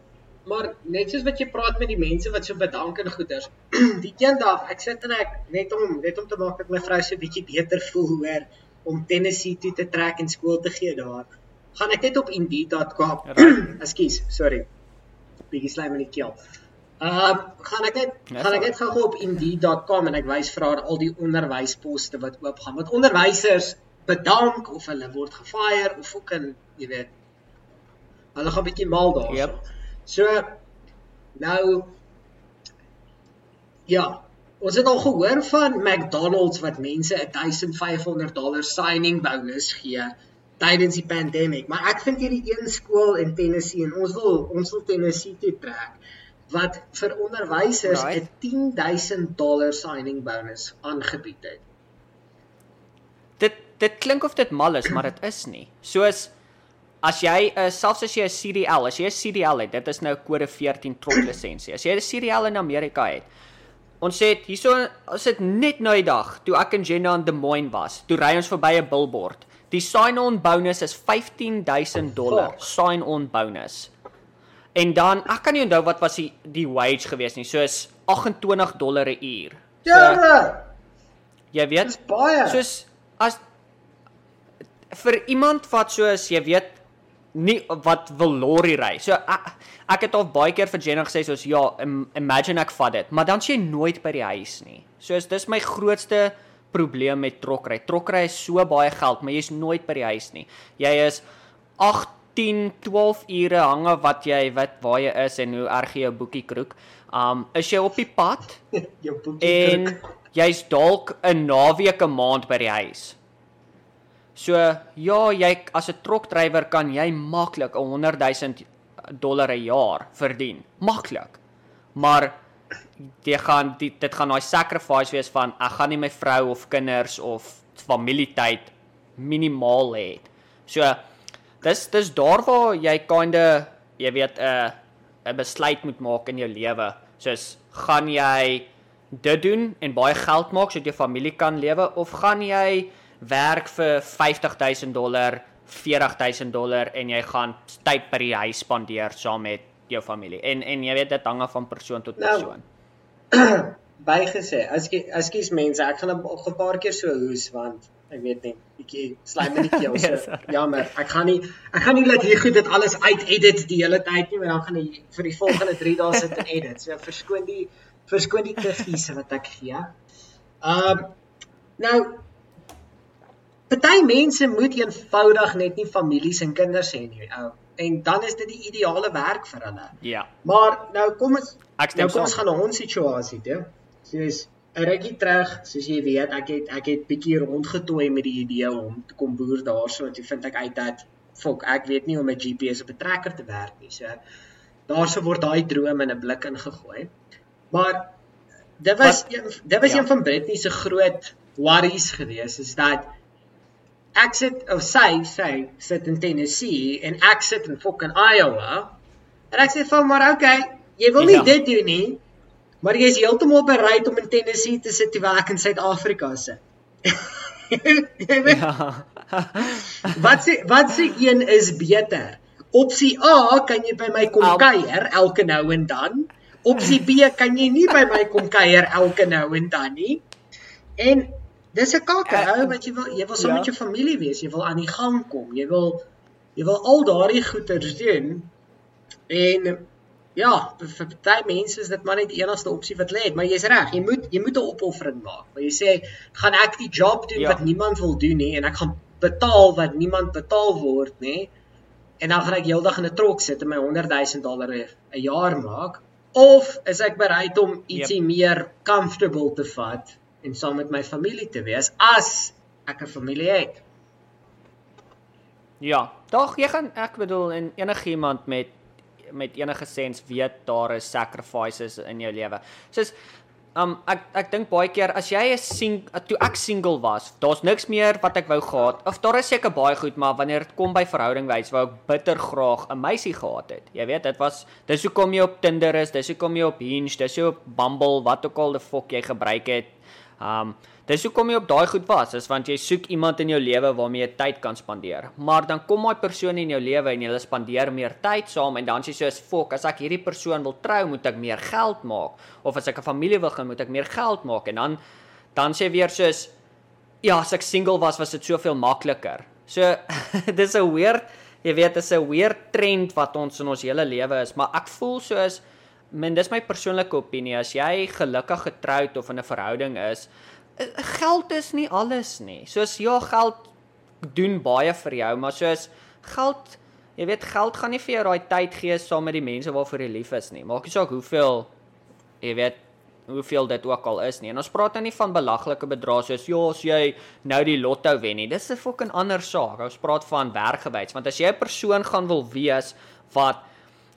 maar net soos wat jy praat met die mense wat so bedank en goeders. Die eendag ek sit en ek net om net om te maak dat my vrou so bietjie beter voel hoor om Tennessee toe te trek en skool te gee daar. Gaan ek net op indeed.com. Ekskuus, sorry. Bietjie slaim in die keel. Ehm um, gaan ek net Ja, gaan ek net gou op indeed.com en ek wys vir haar al die onderwysposte wat oop gaan. Wat onderwysers bedank of hulle word gefire of ook in, jy weet, hulle gaan bietjie mal daarso. Yep. So nou ja, ons het al gehoor van McDonald's wat mense 'n 1500 dollar signing bonus gee tydens die pandemic, maar ek vind hierdie een skool in Tennessee en ons wil ons wil Tennessee toe trek wat vir onderwysers 'n Right. 10000 dollar signing bonus aangebied het. Dit dit klink of dit mal is, maar dit is nie. Soos as jy uh, selfs as jy 'n CDL, as jy 'n CDL het, dit is nou kode 14 trok lisensie. As jy 'n CDL in Amerika het, ons sê dit hierso ons het net nou die dag toe ek en Jenna in Des Moines was, toe ry ons verby 'n billboard. Die sign-on bonus is 15000 dollar sign-on bonus. En dan ek kan nie onthou wat was die die wage gewees nie, soos 28 dollar 'n uur. So, Ja, jy weet, dis baie. soos as vir iemand wat soos jy weet nie wat wil lorry ry. So ek, ek het al baie keer vir Jenna gesê soos ja, im, imagine ek vat dit, maar dan sê jy nooit by die huis nie. Soos dis my grootste probleem met trokry. Trokry is so baie geld, maar jy's nooit by die huis nie. Jy is 18, 12 ure hange wat jy wat waar jy is en hoe erg jy jou boekie kroek. Um is jy op die pad jou boekie en druk. jy's dalk 'n naweek 'n maand by die huis. So ja, jy as 'n trokdrywer kan jy maklik 'n 100 000 dollar 'n jaar verdien. Maklik. Maar jy gaan die, dit gaan daai sacrifice wees van ek gaan nie my vrou of kinders of familietyd minimaal hê. So dis dis daar waar jy kinda jy weet 'n uh, 'n besluit moet maak in jou lewe. Soos gaan jy dit doen en baie geld maak sodat jou familie kan lewe of gaan jy werk vir 50000 dollar, 40000 dollar en jy gaan tyd by die huis spandeer saam met jou familie. En en jy weet dit hang af van persoon tot Nou, persoon. bygesê. Ekskuus, ekskuus mense, ek gaan 'n paar keer so hoes want ek weet net bietjie slaim in die keel. So sorry. jammer. Ek gaan nie ek gaan nie laat hier goed dit alles uit-edit die hele tyd nie, maar dan gaan ek vir die volgende 3 dae sit en edit. So verskoon die verskoon die tiffies wat ek gee. Um nou Party mense moet eenvoudig net nie families en kinders hê nie. Ou. En dan is dit die ideale werk vir hulle. Ja. Maar nou kom ons Ek nou kom ons gaan na ons situasie toe. Soos 'n rukkie terug, soos jy weet, ek het ek het bietjie rondgetooi met die idee om te kom boer daarso en toe vind ek uit dat fok, ek weet nie hoe om 'n GPS op 'n trekker te werk nie. So daarso word daai droom in 'n blik ingegooi. Maar dit was Wat- een, dit was ja. een van Britney se groot worries geweest is dat ek sit of sy sy sit in Tennessee en ek sit in fucking Iowa. En ek sê vir maar okay, jy wil nie Ja. dit doen nie, maar jy is heeltemal bereid om in Tennessee te sit terwyl ek in Suid-Afrika sit. Ja. wat sê wat sê een is beter? Opsie A kan jy by my kom kuier elke nou en dan. Opsie B kan jy nie by my kom kuier elke nou en dan nie. En dis 'n kake, Eh, ou, wat jy wil jy wil saam ja. met jou familie wees, jy wil aan die gang kom, jy wil jy wil al daardie goeders doen. En ja, vir baie mense is dit maar net die enigste opsie wat lê, maar jy's reg, jy moet jy moet 'n opoffering maak. Maar jy sê, gaan ek die job doen Ja. wat niemand wil doen nie en ek gaan betaal wat niemand betaal word nê? En dan gaan ek heeldag in 'n trok sit en my 100 000 dollar 'n jaar maak of is ek bereid om ietsie meer comfortable te vat en saam met my familie te wees as ek 'n familie het. Ja, tog jy gaan ek bedoel en enigiemand met met enige sens weet daar is sacrifices in jou lewe. Soos um ek ek dink baie keer as jy 'n sing toe ek single was, daar's niks meer wat ek wou gehad. Of daar is seker baie goed, maar wanneer dit kom by verhouding wys, wou ek bitter graag 'n meisie gehad het. Jy weet, dit was dis hoekom jy op Tinder is, dis hoekom jy op Hinge, dis jy op Bumble, wat ook al die fok jy gebruik het. Um dis hoekom jy op daai goed was, is want jy soek iemand in jou lewe waarmee jy tyd kan spandeer. Maar dan kom daai persoon in jou lewe en jy spandeer meer tyd saam en dan sê jy soos, "Fok, as ek hierdie persoon wil trou, moet ek meer geld maak." Of as ek 'n familie wil hê, moet ek meer geld maak en dan dan sê weer soos, "Ja, as ek single was, was dit soveel makliker." So dis 'n weird, jy weet, dis 'n weird trend wat ons in ons hele lewe is, maar ek voel soos men dis my persoonlike opinie. As jy gelukkig getroud of in 'n verhouding is eh, geld is nie alles nie. Soos ja geld doen baie vir jou maar soos geld jy weet geld gaan nie vir jou daai tyd gee saam met die mense waarvoor jy lief is nie. Maak nie saak hoeveel jy weet hoeveel dit ook al is nie. En ons praat nou nie van belaglike bedrae soos ja as jy nou die lotto wen nie. Dis 'n fucking ander saak. Ons praat van werkgewys want as jy 'n persoon gaan wil wees wat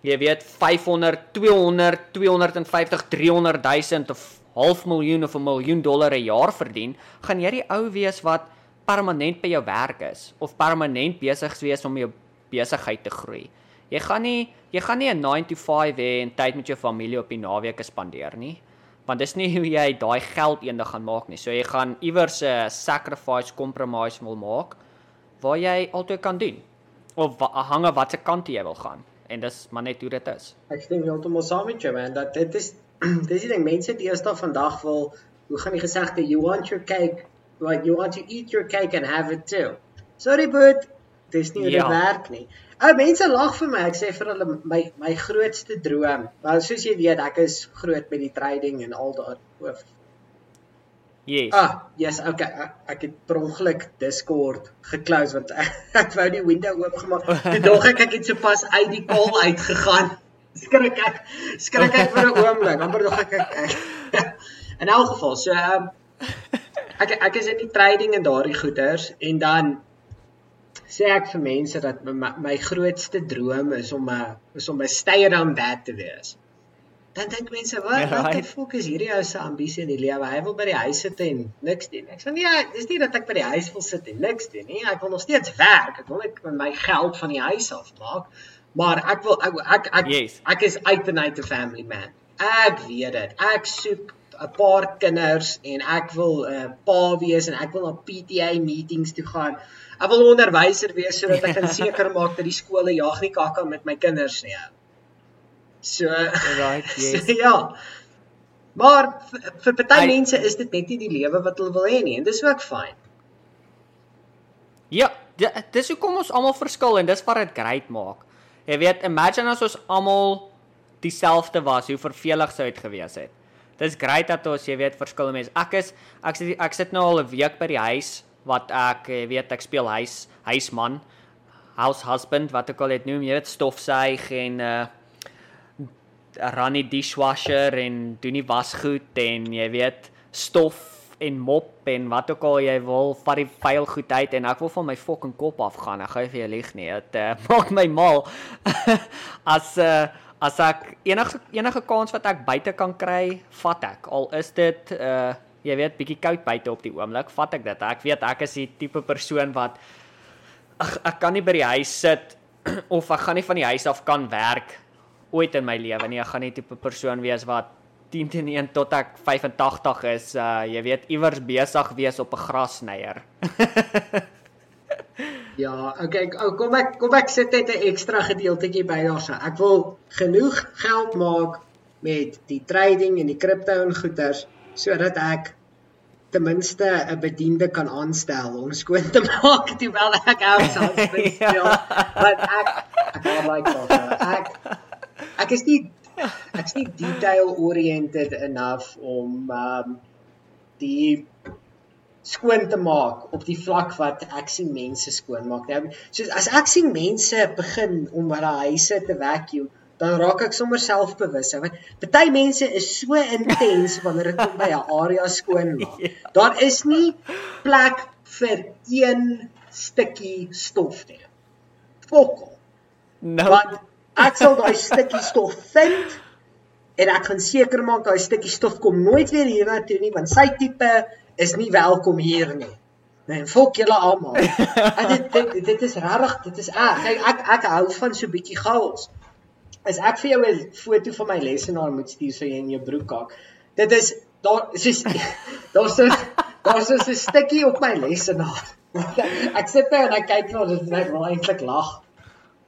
jy weet 500, 200, 250, 300 000 of half miljoen of 'n miljoen dollar 'n jaar verdien, gaan jy die ou wees wat permanent by jou werk is of permanent besig wees om jou besigheid te groei. Jy gaan nie jy gaan nie 'n 9 to 5 hê en tyd met jou familie op die naweke spandeer nie. Want dis nie hoe jy daai geld eendag gaan maak nie. So jy gaan iewers 'n sacrifice compromise wil maak waar jy altyd kan doen of hang af watter kant jy wil gaan en dis maar net hoe dit is. Ek stem heeltemal saam met jou man dat dit is dis die ding mense die eerste vandag wil hoe gaan die gesegde you want your cake like you want to eat your cake and have it too. Sorry but dis nie hoe ja. dit werk nie. Ou mense lag vir my. Ek sê vir hulle my my grootste droom. Maar soos jy weet, ek is groot met die trading en al daai Yes. Ah, yes, okay. Ek het per ongeluk Discord geclose want ek, ek wou die window oopgemaak. Toe dog ek ek het sopas uit die call uitgegaan. Skrik ek. Skrik ek vir 'n oomblik. Amper dog ek ek. In elk geval, so ehm um, ek ek is in die trading en daardie goeders en dan sê ek vir mense dat my, my grootste droom is om 'n is om 'n stay around dad te wees dan dink mense wat ja, wat die fok is hierdie ou se ambisie in die lewe? Hy wil by die huis sit en niks doen ek sê nee dis nie dat ek by die huis wil sit en niks doen nie. Ek wil nog steeds werk. Ek wil net my geld van die huis af maak maar ek wil ek ek ek, yes. ek is uit and out a family man. Ek weet dit. Ek soek 'n paar kinders en ek wil 'n uh, pa wees en ek wil na PTA meetings toe gaan. Ek wil onderwyser wees sodat ek kan seker maak dat die skole jag nie kakka met my kinders nie So right, yes. So, ja. Maar vir party mense is dit net nie die lewe wat hulle wil hê nie en dis ook fyn. Ja, dis hoekom ons almal verskil en dis wat dit great maak. Jy weet, imagine as ons almal dieselfde was, hoe vervelig sou dit gewees het. Dis great dat ons, jy weet, verskillende mense. Ek is ek sit ek sit nou al 'n week by die huis wat ek jy weet ek speel huis huisman, house husband wat ek al het noem, jy weet stofsuig en uh run die dishwasher en doen die wasgoed en jy weet stof en mop en wat ook al jy wil vat die vuil goed uit en ek wil van my fucking kop af gaan. Ek gou vir jou lieg nie. Dit uh, maak my mal. as uh, as ek enige enige kans wat ek buite kan kry, vat ek. Al is dit uh jy weet bietjie koud buite op die oomblik, vat ek dit. Ek weet ek is die tipe persoon wat ag ek kan nie by die huis sit of ek gaan nie van die huis af kan werk ooit in my lewe nie. Ek gaan nie tipe persoon wees wat 10 teen 1 tot ek 85 is, uh jy weet iewers besig wees op 'n grassnyer. ja, okay, kom ek kom ek sit net 'n ekstra gedeeltjie by daarso. Ek wil genoeg geld maak met die trading en die kripto en goeders sodat ek ten minste 'n bediende kan aanstel om skoon te maak terwyl ek outside speel. ja. Want ek ek like that. Ek ek is nie ek's nie detail oriented enough om um die skoon te maak op die vlak wat ek sien mense skoon maak. Nou, soos as ek sien mense begin om hulle huise te vacuum, dan raak ek sommer selfbewus. Want baie mense is so intens wanneer dit kom by 'n area skoon maak. Ja. Daar is nie plek vir een stukkie stof nie. Fokol. Nou, want ek sal daai stukkie stof vind en ek gaan seker maak daai stukkie stof kom nooit weer hier na toe nie want sy tipe is nie welkom hier nie. Nee, fok julle almal. dit, dit dit is regtig, dit is erg. Ek ek ek hou van so bietjie chaos. As ek vir jou 'n foto van my lesenaar moet stuur so jy in jou broek kak. Dit is daar is daar's 'n daar's 'n stukkie op my lesenaar. ek sit daar en ek kyk na dit en ek wil eintlik lag.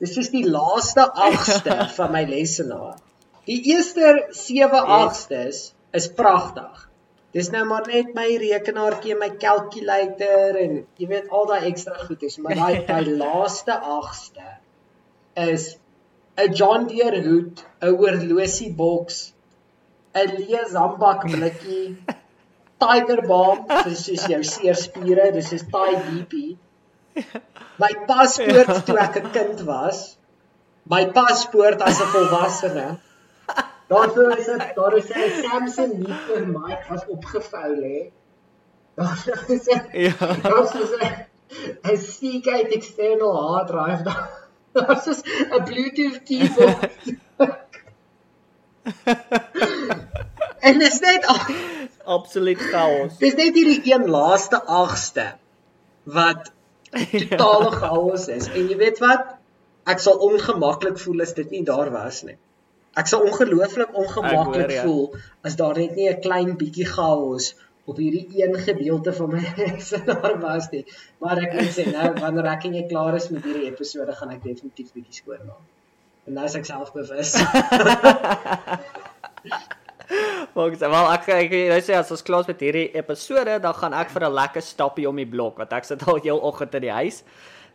Dis is die laaste agste van my lesenaar. Die eerste 7 agstes is pragtig. Dis nou maar net my rekenaartjie en my calculator en jy weet al daai ekstra goedjies, maar daai daai laaste agste is 'n John Deere hoed, 'n oorlosie boks, 'n Lee Zambak blikkie, Tiger Balm vir soos jou seerspiere, dis is Thai DP. My paspoort toe ek 'n kind was. My paspoort as 'n volwassene. Daar sou is dit, daar is 'n Samsung Meter mic wat opgevou lê. Daar is Ja. Daar is 'n 'n Seagate external hard drive daar. Daar is 'n Bluetooth keyboard. en dit is net absoluut chaos. Dis net hierdie een laaste agste wat totale chaos is. En jy weet wat? Ek sal ongemaklik voel as dit nie daar was nie. Ek sal ongelooflik ongemaklik hoor, ja. voel as daar net nie 'n klein bietjie chaos op hierdie een gedeelte van my rekenaar was nie. Maar ek moet sê nou wanneer ek en jy klaar is met hierdie episode gaan ek definitief bietjie skoonmaak. En nou is ek selfbewus. Maar ek sê wel ek ek jy sê as ons klaar met hierdie episode dan gaan ek vir 'n lekker stappie om die blok want ek sit al heel oggend in die huis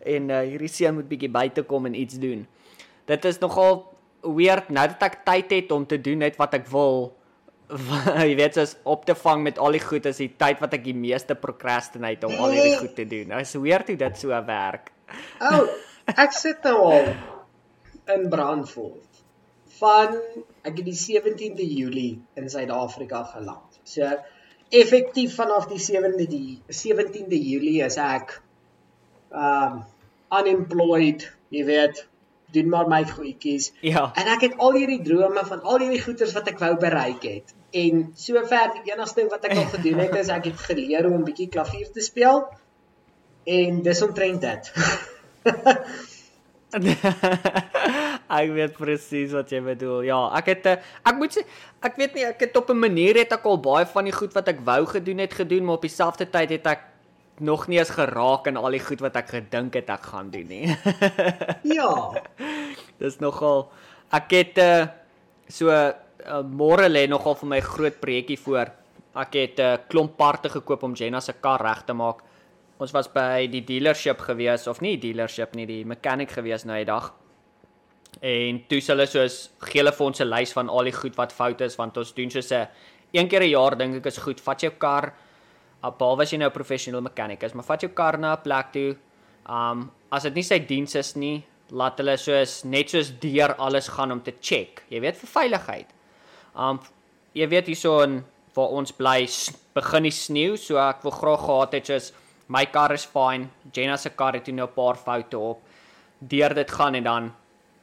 en uh, hierdie seun moet bietjie buite kom en iets doen. Dit is nogal weird nou dat ek tyd het om te doen net wat ek wil. jy weet soos op te vang met al die goed is die tyd wat ek die meeste procrastinate om al hierdie goed te doen. Nou is weird hoe dit so werk. O, oh, ek sit nou al in Brandfort van ek het die 17de Julie in Suid-Afrika geland. So effektief vanaf die 7de die 17de Julie is ek um unemployed, jy weet, doen maar my goedjies. Ja. En ek het al hierdie drome van al hierdie goeders wat ek wou bereik het. En sover die enigste ding wat ek al gedoen het is ek het geleer om 'n bietjie klavier te speel. En dis omtrent dit. ek weet presies wat jy bedoel. Ja, ek het eh, ek moet sê ek weet nie ek het op 'n manier het ek al baie van die goed wat ek wou gedoen het gedoen, maar op dieselfde tyd het ek nog nie eens geraak aan al die goed wat ek gedink het ek gaan doen nie. ja. Dis nogal ek het uh, so uh, môre lê nogal vir my groot projekkie voor. Ek het 'n uh, klomp parte gekoop om Jenna se kar reg te maak. Ons was by die dealership gewees of nie dealership nie, die mechanic gewees nou 'n dag. En toe hulle soos gee hulle vir ons 'n lys van al die goed wat fout is want ons doen soos 'n een keer 'n jaar dink ek is goed. Vat jou kar. Behalwe as jy nou 'n professional mechanic is, maar vat jou kar na 'n plek toe. Um as dit nie sy diens is nie, laat hulle soos net soos deur alles gaan om te check. Jy weet vir veiligheid. Um jy weet hierso in waar ons bly begin die sneeu, so ek wil graag gehad het soos my kar is fine, Jenna se kar het nou 'n paar foute op. Deur dit gaan en dan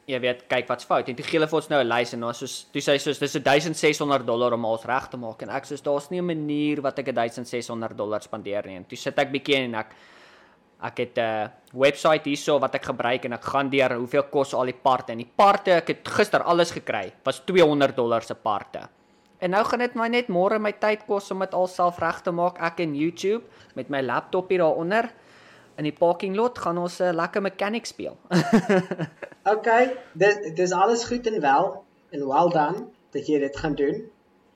jy weet, kyk wat's fout. En toe gee hulle vir ons nou 'n lys en ons soos toe sê soos dis 1600 dollar om alles reg te maak en ek sê daar's nie 'n manier wat ek 1600 dollar spandeer nie. En toe sit ek bietjie en ek ek het 'n uh, webwerf hierso wat ek gebruik en ek gaan deur hoeveel kos al die parte en die parte ek het gister alles gekry was 200 dollar se parte. En nou gaan dit my net môre my tyd kos om dit alself reg te maak ek in YouTube met my laptop hier daaronder in die parking lot gaan ons 'n uh, lekker mechanic speel. okay, dis dis alles goed en wel en well done dat jy dit gaan doen.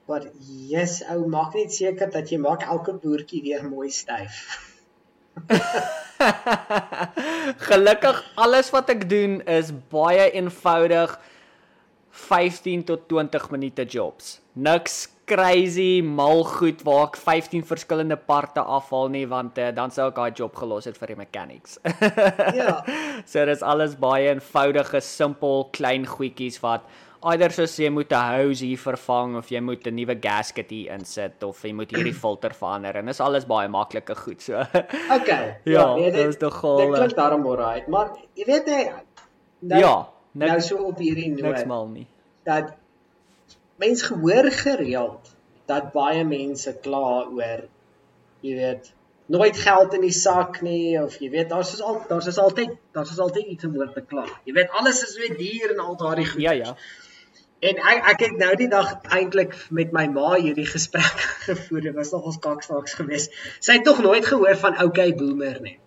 Maar yes, ou maak net seker dat jy maak elke boertjie weer mooi styf. Gelukkig alles wat ek doen is baie eenvoudig 15 tot 20 minute jobs. Niks crazy mal goed waar ek 15 verskillende parte afhaal nie want uh, dan sou ek daai job gelos het vir die mechanics. ja. So dit is alles baie eenvoudige, simpel, klein goedjies wat eider soos jy moet 'n hose hier vervang of jy moet 'n nuwe gasket hier insit of jy moet hierdie filter verander en dis alles baie maklike goed so. okay. Ja, ja dit is tog al. Dit klink daarom alright, maar jy weet jy nou, Ja, niks, nou so op hierdie noot. Niks mal nie. Dat mens gehoor gereeld dat baie mense kla oor jy weet nooit geld in die sak nie of jy weet daar's al daar's is altyd daar's is altyd iets om oor te kla. Jy weet alles is weer duur en al daardie goed. Ja ja. En ek ek het nou die dag eintlik met my ma hierdie gesprek gevoer. Dit was nogals kaksnaaks geweest. Sy het tog nooit gehoor van okay boomer nie.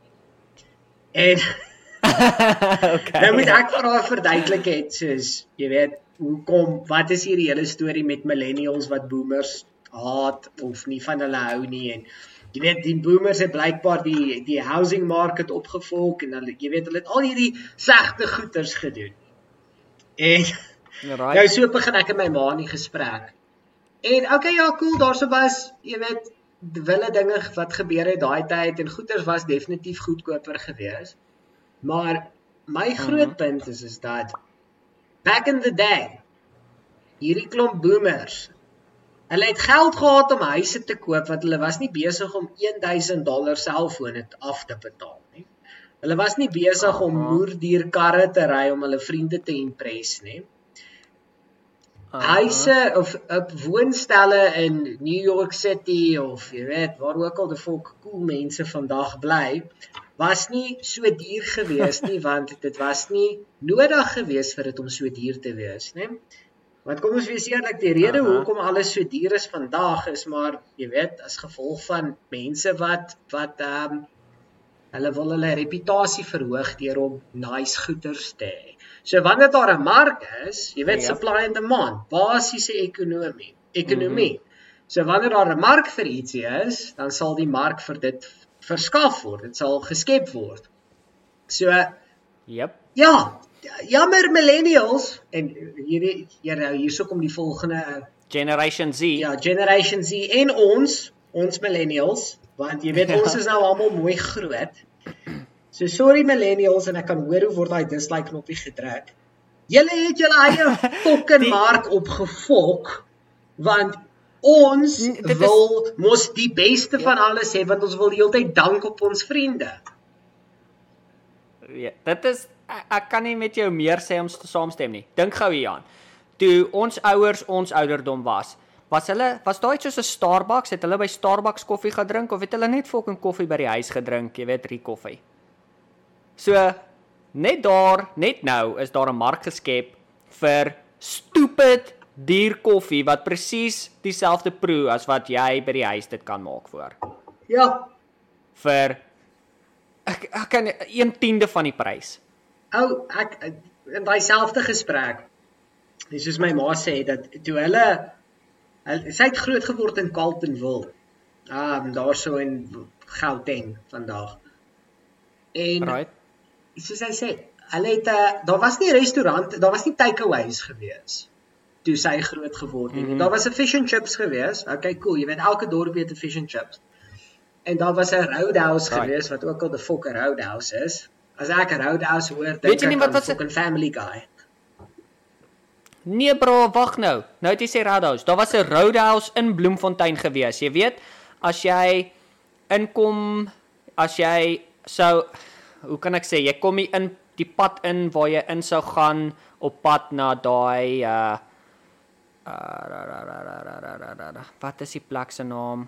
En okay. nou moet ek vir haar verduidelik het soos jy weet, hoekom wat is hierdie hele storie met millennials wat boomers haat of nie van hulle hou nie en jy weet die boomers het blykbaar die die housing market opgevolg en hulle jy weet hulle het al hierdie slegte goeders gedoen. En Right. nou so begin ek en my ma in die gesprek. En okay ja, cool, daarso was jy weet wille dinge wat gebeur het daai tyd en goeders was definitief goedkoper geweest. Maar my groot Mhm. punt is is dat back in the day hierdie klomp boomers Hulle het geld gehad om huise te koop want hulle was nie besig om 1000 dollar selfone af te betaal nie. Hulle was nie besig om moerdier karre te ry om hulle vriende te impress nie. Huise of op woonstelle in New York City of jy weet waar ook al die volk cool mense vandag bly was nie so duur gewees nie want dit was nie nodig gewees vir dit om so duur te wees, né? Want kom ons wees eerlik, die rede Aha. hoekom alles so duur is vandag is maar jy weet as gevolg van mense wat wat ehm um, hulle wil hulle reputasie verhoog deur om nice goederes te hê. So wanneer daar 'n mark is, jy weet Ja. supply and demand, basiese ekonomie, ekonomie. Mm -hmm. So wanneer daar 'n mark vir ietsie is, dan sal die mark vir dit verskaf word. Dit sal geskep word. So Yep. ja, jammer millennials en hierdie hier nou hierso kom die volgende Generation Z. ja, Generation Z en ons, ons millennials, want jy weet ons is nou almal mooi groot. So sorry millennials en ek kan hoor hoe word daai dislike knoppie gedruk. Julle het julle eie fucking Die- mark opgefok want ons N- dit is- wil mos die beste van alles hê want ons wil die hele tyd dank op ons vriende. Ja, dit is ek, ek kan nie met jou meer sê om te saamstem nie. Dink gou hieraan. Toe ons ouers ons ouderdom was, was hulle was daai soos 'n Starbucks, het hulle by Starbucks koffie gedrink of het hulle net fucking koffie by die huis gedrink, jy weet, drie koffie. So net daar, net nou is daar 'n mark geskep vir stupid duur koffie wat presies dieselfde proe as wat jy by die huis dit kan maak voor. Ja, Vir ek ek kan 1/10de van die prys. Ou ek in daai selfde gesprek. Dis soos my ma sê dat toe hulle, hulle sy het groot geword in Carltonville. Um daarso in Gauteng vandag. En Right? soos hy sê, hulle het 'n uh, daar was nie restaurant, daar was nie takeaways gewees toe sy groot geword het. Mm. -hmm. Daar was 'n fish and chips gewees. Okay, cool. Jy weet elke dorp het 'n fish and chips. En daar was 'n roadhouse Right. gewees wat ook al 'n fokker roadhouse is. As ek 'n roadhouse hoor, Weet dink jy nie ek wat aan was 'n- fucking Family Guy. Nee bro, wag nou. Nou het jy sê Roadhouse. Daar was 'n Roadhouse in Bloemfontein gewees. Jy weet, as jy inkom, as jy sou hoe kan ek sê, jy kom hier in die pad in waar jy in sou gaan op pad na daai uh wat is die plek se naam?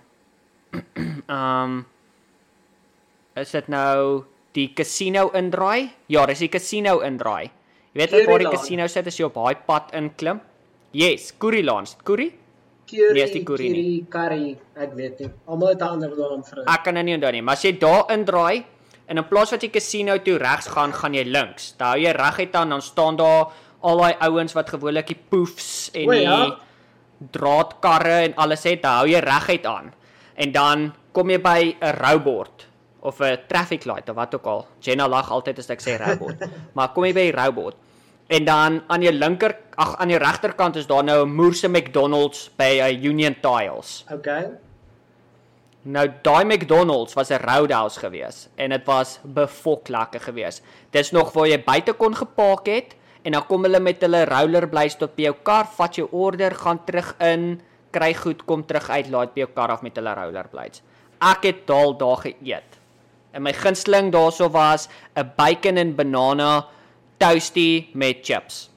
um is dit nou die casino indraai? Ja, dis die casino indraai. Jy weet waar die casino sit as jy op daai pad inklim? Yes, Curryland. Curry? Curry, Nee, is die curry nie. curry, ek weet nie. Almal het 'n ander naam vir dit. Ek kan dit nie onthou nie, maar as jy daar indraai en in plaas wat jy casino toe regs gaan, gaan jy links. Dan hou jy reguit aan, dan staan daar al daai ouens wat gewoonlik die poefs en O, die ja. draadkarre en alles het, hou jy reguit aan. En dan kom jy by 'n roubord of 'n traffic light of wat ook al. Jenna lag altyd as ek sê roubord. maar kom jy by die roubord. En dan aan jou linker, ag aan jou regterkant is daar nou 'n Moorse McDonald's by 'n Union Tiles. Okay. Nou daai McDonald's was 'n roadhouse gewees en dit was befok lekker gewees. Dis nog waar jy buite kon gepark het en dan kom hulle met hulle rollerblades tot by jou kar, vat jou order, gaan terug in, kry goed, kom terug uit, laai by jou kar af met hulle rollerblades. Ek het daal daar geëet. En my gunsteling daarso was 'n bacon en banana toastie met chips.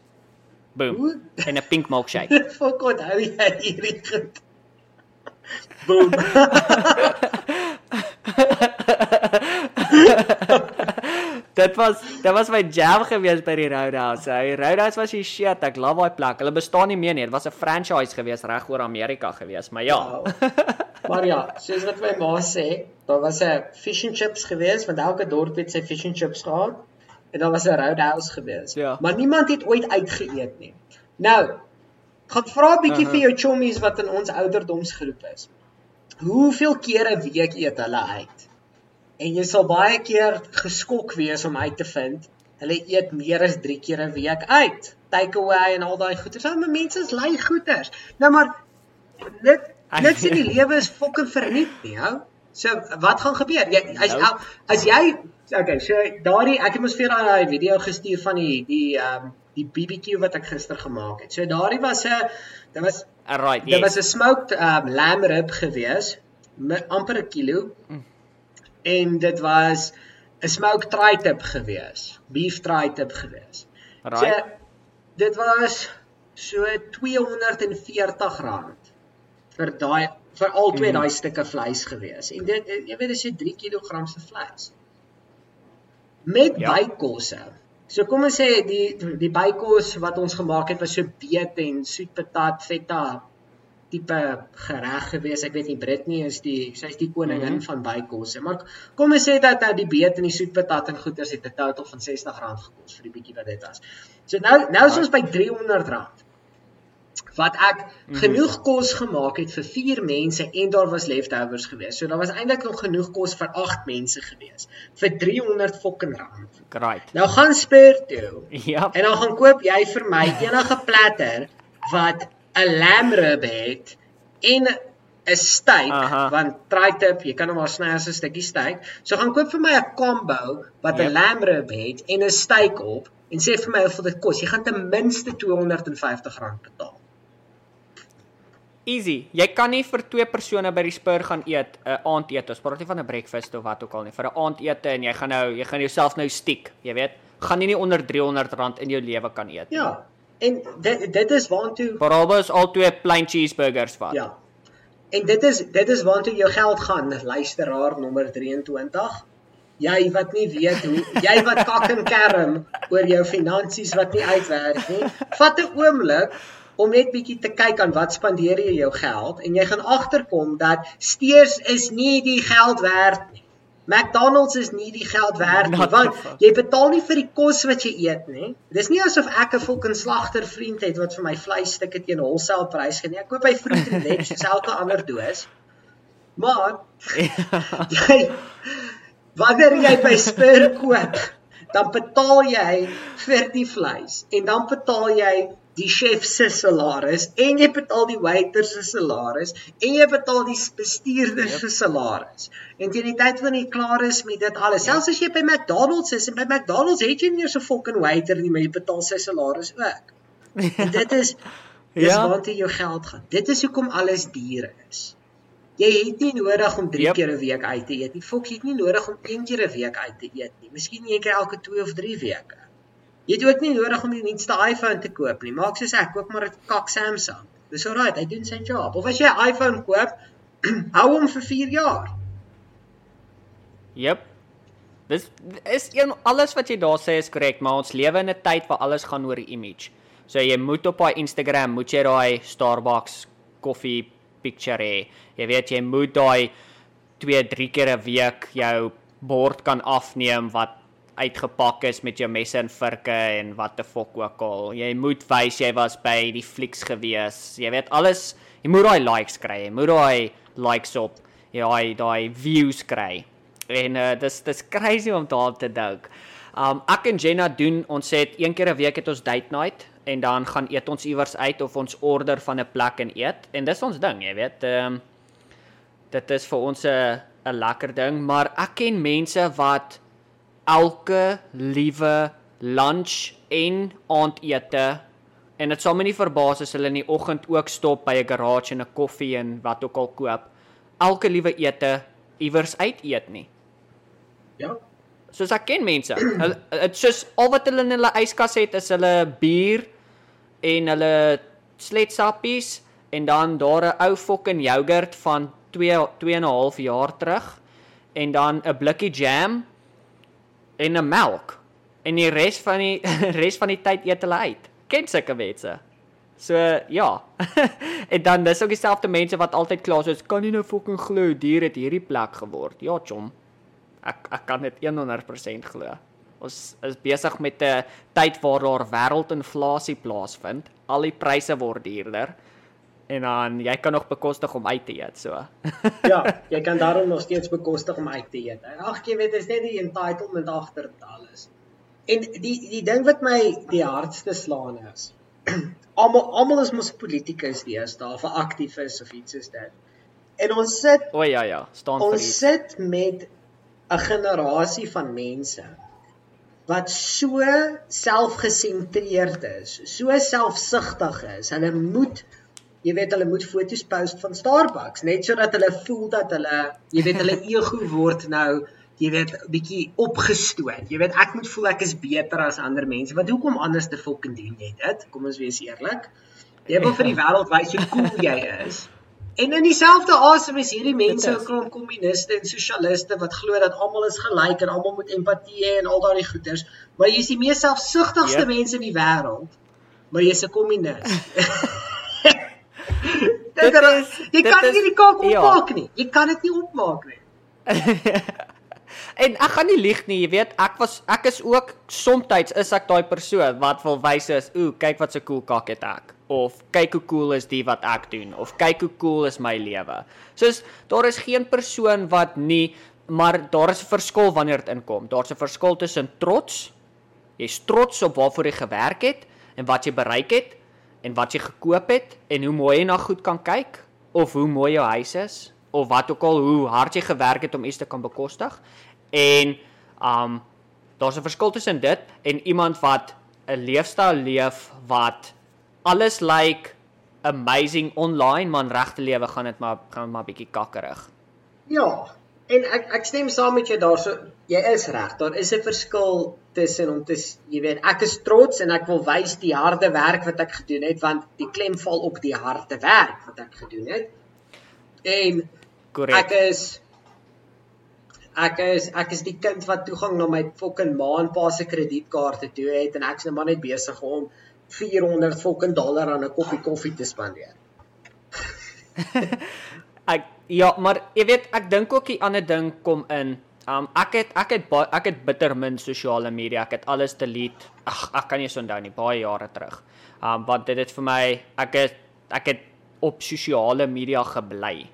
Boom. Hoe En 'n pink milkshake. Fok onthou jy hierdie goed? Boom. dit was dit was my jam gewees by die Roadhouse. Die Roadhouse was die shit. Ek love daai plek. Hulle bestaan nie meer nie. Dit was 'n franchise gewees reg oor Amerika gewees, maar ja. Wow. maar ja, soos wat my ma sê, daar was 'n fish and chips gewees, want elke dorp het sy fish and chips gehad. En daar was 'n Roadhouse gewees. Ja. Maar niemand het ooit uitgeëet nie. Nou, gaan vra 'n bietjie Aha. vir jou chommies wat in ons ouderdomsgroep is. Hoeveel kere 'n week eet hulle uit? En jy sal baie keer geskok wees om uit te vind hulle eet meer as 3 keer 'n week uit. Takeaway en al daai goeders. Nou, maar mense is lui goeders. Nou maar dit niks in die lewe is fucking verniet nie, hou. So wat gaan gebeur? Jy as Nou. as jy okay, so daardie ek het mos vir daai video gestuur van die die ehm um, die BBQ wat ek gister gemaak het. So daardie was 'n dit was Alright, Dit was yes. 'n smoked um, lamb rib gewees, met amper 'n kilo. En dit was 'n smoked tri-tip gewees, beef tri-tip gewees. Right. So dit was so R240 vir daai vir al twee Mhm. daai stukke vleis gewees. En dit jy weet dis so 3 kg se vleis. Met Ja. bykosse. So kom ons sê die die bykos wat ons gemaak het was so beet en soet patat feta tipe gereg gewees. Ek weet nie Britney is die sy's die koningin mm. -hmm. van bykosse. Maar kom ons sê dat nou die beet en die soet patat en goeters het 'n totaal van R60 gekos vir die bietjie wat dit was. So nou nou is ons by R300 wat ek Mhm. genoeg kos gemaak het vir 4 mense en daar was leftovers gewees. So daar was eintlik nog genoeg kos vir 8 mense gewees vir 300 fucking rand. Great. Nou gaan Spur toe. Ja. En dan gaan koop jy vir my enige platter wat 'n lamb rib het en 'n steak Aha. want tri-tip, jy kan hom maar sny as 'n stukkie steak. So gaan koop vir my 'n combo wat 'n Yep. lamb rib het en 'n steak op en sê vir my hoeveel dit kos. Jy gaan ten minste R250 betaal. Easy. Jy kan nie vir twee persone by die Spur gaan eet, 'n uh, aandete. Ons praat nie van 'n breakfast of wat ook al nie. Vir 'n aandete en jy gaan nou, jy gaan jouself nou stiek, jy weet. Gaan jy nie onder R300 in jou lewe kan eet. Ja. En dit dit is waantoe Behalwe as al twee plain cheeseburgers vat. Ja. En dit is dit is waantoe jou geld gaan, luisteraar nommer 23. Jy wat nie weet hoe jy wat kak en kerm oor jou finansies wat nie uitwerk nie. Vat 'n oomblik om net bietjie te kyk aan wat spandeer jy jou geld en jy gaan agterkom dat steers is nie die geld werd nie. McDonald's is nie die geld werd nie want jy betaal nie vir die kos wat jy eet nie. Dis nie asof ek 'n fucking slagter vriend het wat vir my vleisstukke teen wholesale prys gee nie. Ek koop by Fruit and Veg soos elke ander doos. Maar jy wanneer jy by Spur koop, dan betaal jy vir die vleis en dan betaal jy die chef se salaris en jy betaal die waiter se salaris en jy betaal die bestuurder Yep. se salaris. En teen die tyd wanneer jy klaar is met dit alles, selfs as jy by McDonald's is en by McDonald's het jy nie eens 'n fucking waiter nie, maar jy betaal sy salaris ook. En dit is dis Ja. waartoe jou geld gaan. Dit is hoekom alles duur is. Jy het nie nodig om 3 Yep. keer 'n week uit te eet nie. Fok, jy het nie nodig om een keer 'n week uit te eet nie. Miskien een keer elke 2 of 3 weke. Jy het ook nie nodig om die nuutste iPhone te koop nie. Maak soos ek, koop maar 'n kak Samsung. Dis alright, hy doen sy job. Of as jy 'n iPhone koop, hou hom vir 4 jaar. Jep. Dis is een alles wat jy daar sê is korrek, maar ons lewe in 'n tyd waar alles gaan oor die image. So jy moet op daai Instagram moet jy daai Starbucks koffie picture hê. Jy weet jy moet daai 2, 3 keer 'n week jou bord kan afneem wat uitgepak is met jou messe en virke en wat te fok ook al. Jy moet wys jy was by die flieks gewees. Jy weet alles, jy moet daai likes kry. Jy moet daai likes op jy daai daai views kry. En uh, dis dis crazy om daarop te dink. Um ek en Jenna doen ons het een keer 'n week het ons date night en dan gaan eet ons iewers uit of ons order van 'n plek en eet en dis ons ding, jy weet. Um dit is vir ons 'n 'n lekker ding, maar ek ken mense wat elke liewe lunch en aandete en dit sal my nie verbaas as hulle in die oggend ook stop by 'n garage en 'n koffie en wat ook al koop. Elke liewe ete iewers uit eet nie. Ja. Soos ek ken mense. Hulle dit soos al wat hulle in hulle yskas het is hulle bier en hulle sletsappies en dan daar 'n ou fucking yoghurt van 2 2 en 'n half jaar terug en dan 'n blikkie jam en 'n melk en die res van die res van die tyd eet hulle uit. Ken sulke mense? So ja. en dan dis ook dieselfde mense wat altyd kla soos kan jy nou fucking glo dier het hierdie plek geword. Ja, chom. Ek ek kan dit 100% glo. Ons is besig met 'n tyd waar daar wêreldinflasie plaasvind. Al die pryse word duurder en dan jy kan nog bekostig om uit te eet, so. ja, jy kan daarom nog steeds bekostig om uit te eet. Ag, jy weet, dis net die entitlement agter dit alles. En die die ding wat my die hardste slaan is. almal almal is mos politikus deesdae of aktivis of iets soos dit. En ons sit O ja ja, staan vir Ons sit met 'n generasie van mense wat so selfgesentreerd is, so selfsugtig is. Hulle moet jy weet hulle moet foto's post van Starbucks net sodat hulle voel dat hulle jy weet hulle ego word nou jy weet bietjie opgestoot. Jy weet ek moet voel ek is beter as ander mense. Want hoekom anders te fucking doen jy dit? Kom ons wees eerlik. Jy wil vir die wêreld wys hoe cool jy is. En in dieselfde asem is hierdie mense, 'n klomp kommuniste en sosialiste wat glo dat almal is gelyk en almal moet empatie hê en al daardie goeters, maar jy is die mees selfsugtigste yep. mense in die wêreld. Maar jy's 'n kommunis. dit is jy kan nie die kaak ja. opmaak nie. Jy kan dit nie opmaak nie. en ek gaan nie lieg nie, jy weet, ek was ek is ook soms is ek daai persoon wat wil wys is, ooh, kyk wat so cool kak het ek of kyk hoe cool is die wat ek doen of kyk hoe cool is my lewe. Soos daar is geen persoon wat nie maar daar is 'n verskil wanneer dit inkom. Daar's 'n verskil tussen trots. Jy's trots op waarvoor jy gewerk het en wat jy bereik het en wat jy gekoop het en hoe mooi jy na goed kan kyk of hoe mooi jou huis is of wat ook al hoe hard jy gewerk het om iets te kan bekostig En um daar's 'n verskil tussen dit en iemand wat 'n leefstyl leef wat alles lyk like amazing online, maar in regte lewe gaan dit maar gaan maar bietjie kakkerig. Ja. En ek ek stem saam met jou daarso. Jy is reg. Daar is 'n verskil tussen om te jy weet, ek is trots en ek wil wys die harde werk wat ek gedoen het want die klem val op die harde werk wat ek gedoen het. En Correct. ek is ek is ek is die kind wat toegang na my fucking ma en pa se kredietkaarte toe het en ek's net maar net besig om 400 fucking dollar aan 'n koppie koffie te spandeer. ek ja, maar jy weet ek dink ook die ander ding kom in. Um ek het ek het ek het bitter min sosiale media. Ek het alles delete. Ag, ek kan nie so onthou nie, baie jare terug. Um want dit het vir my ek het ek het op sosiale media gebly.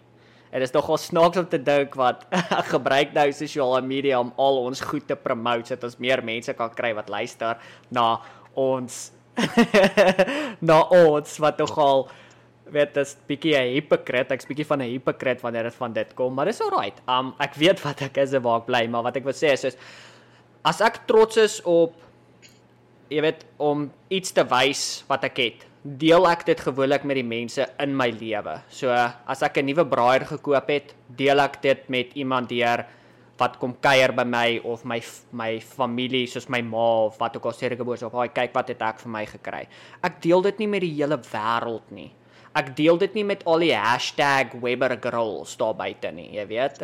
Dit is nogal snaaks om te dink wat ek gebruik nou sosiale media om al ons goed te promote sodat ons meer mense kan kry wat luister na ons na ons wat nogal weet dit bietjie 'n hypocrite, ek's bietjie van 'n hypocrite wanneer dit van dit kom, maar dis alright. Um ek weet wat ek is en waar ek bly, maar wat ek wil sê is soos as ek trots is op jy weet om iets te wys wat ek het deel ek dit gewoonlik met die mense in my lewe. So as ek 'n nuwe braaier gekoop het, deel ek dit met iemand hier wat kom kuier by my of my my familie soos my ma of wat ook al sê ek boos op, "Haai, kyk wat het ek vir my gekry." Ek deel dit nie met die hele wêreld nie. Ek deel dit nie met al die #webbergirls daar buite nie, jy weet.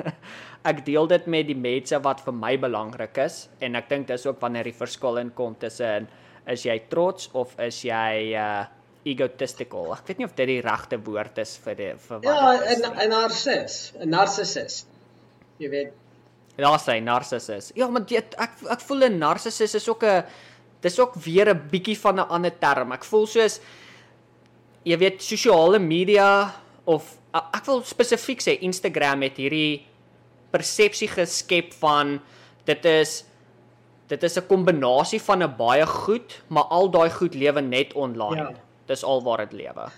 ek deel dit met die mense wat vir my belangrik is en ek dink dis ook wanneer die verskil inkom tussen is jy trots of is jy uh egotistical? Ek weet nie of dit die regte woord is vir die vir wat Ja, 'n 'n narcis, 'n narcissus. Jy weet. Ja, sê narcissus. Ja, maar dit ek ek voel 'n narcissus is ook 'n dis ook weer 'n bietjie van 'n ander term. Ek voel soos jy weet sosiale media of ek wil spesifiek sê Instagram het hierdie persepsie geskep van dit is dit is 'n kombinasie van 'n baie goed, maar al daai goed lewe net online. Ja. Dis alwaar dit lewe.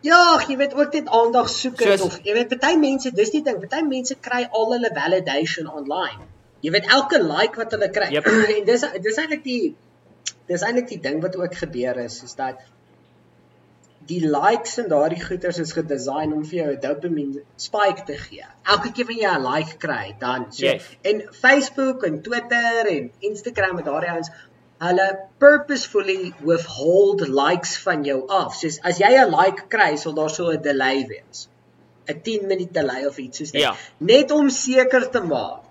Ja, jy weet ook net aandag soek Soos, of jy weet party mense, dis die ding, party mense kry al hulle validation online. Jy weet elke like wat hulle kry. Yep. en dis dis eintlik die dis eintlik die ding wat ook gebeur is, is dat die likes en daardie goeters is gedesign om vir jou 'n dopamine spike te gee. Elke keer wanneer jy 'n like kry, dan so yes. en Facebook en Twitter en Instagram en daardie ouens hulle purposefully withhold likes van jou af. Soos as jy 'n like kry, sal daar so 'n delay wees. 'n 10 minute delay of iets soos dit. Ja. Net om seker te maak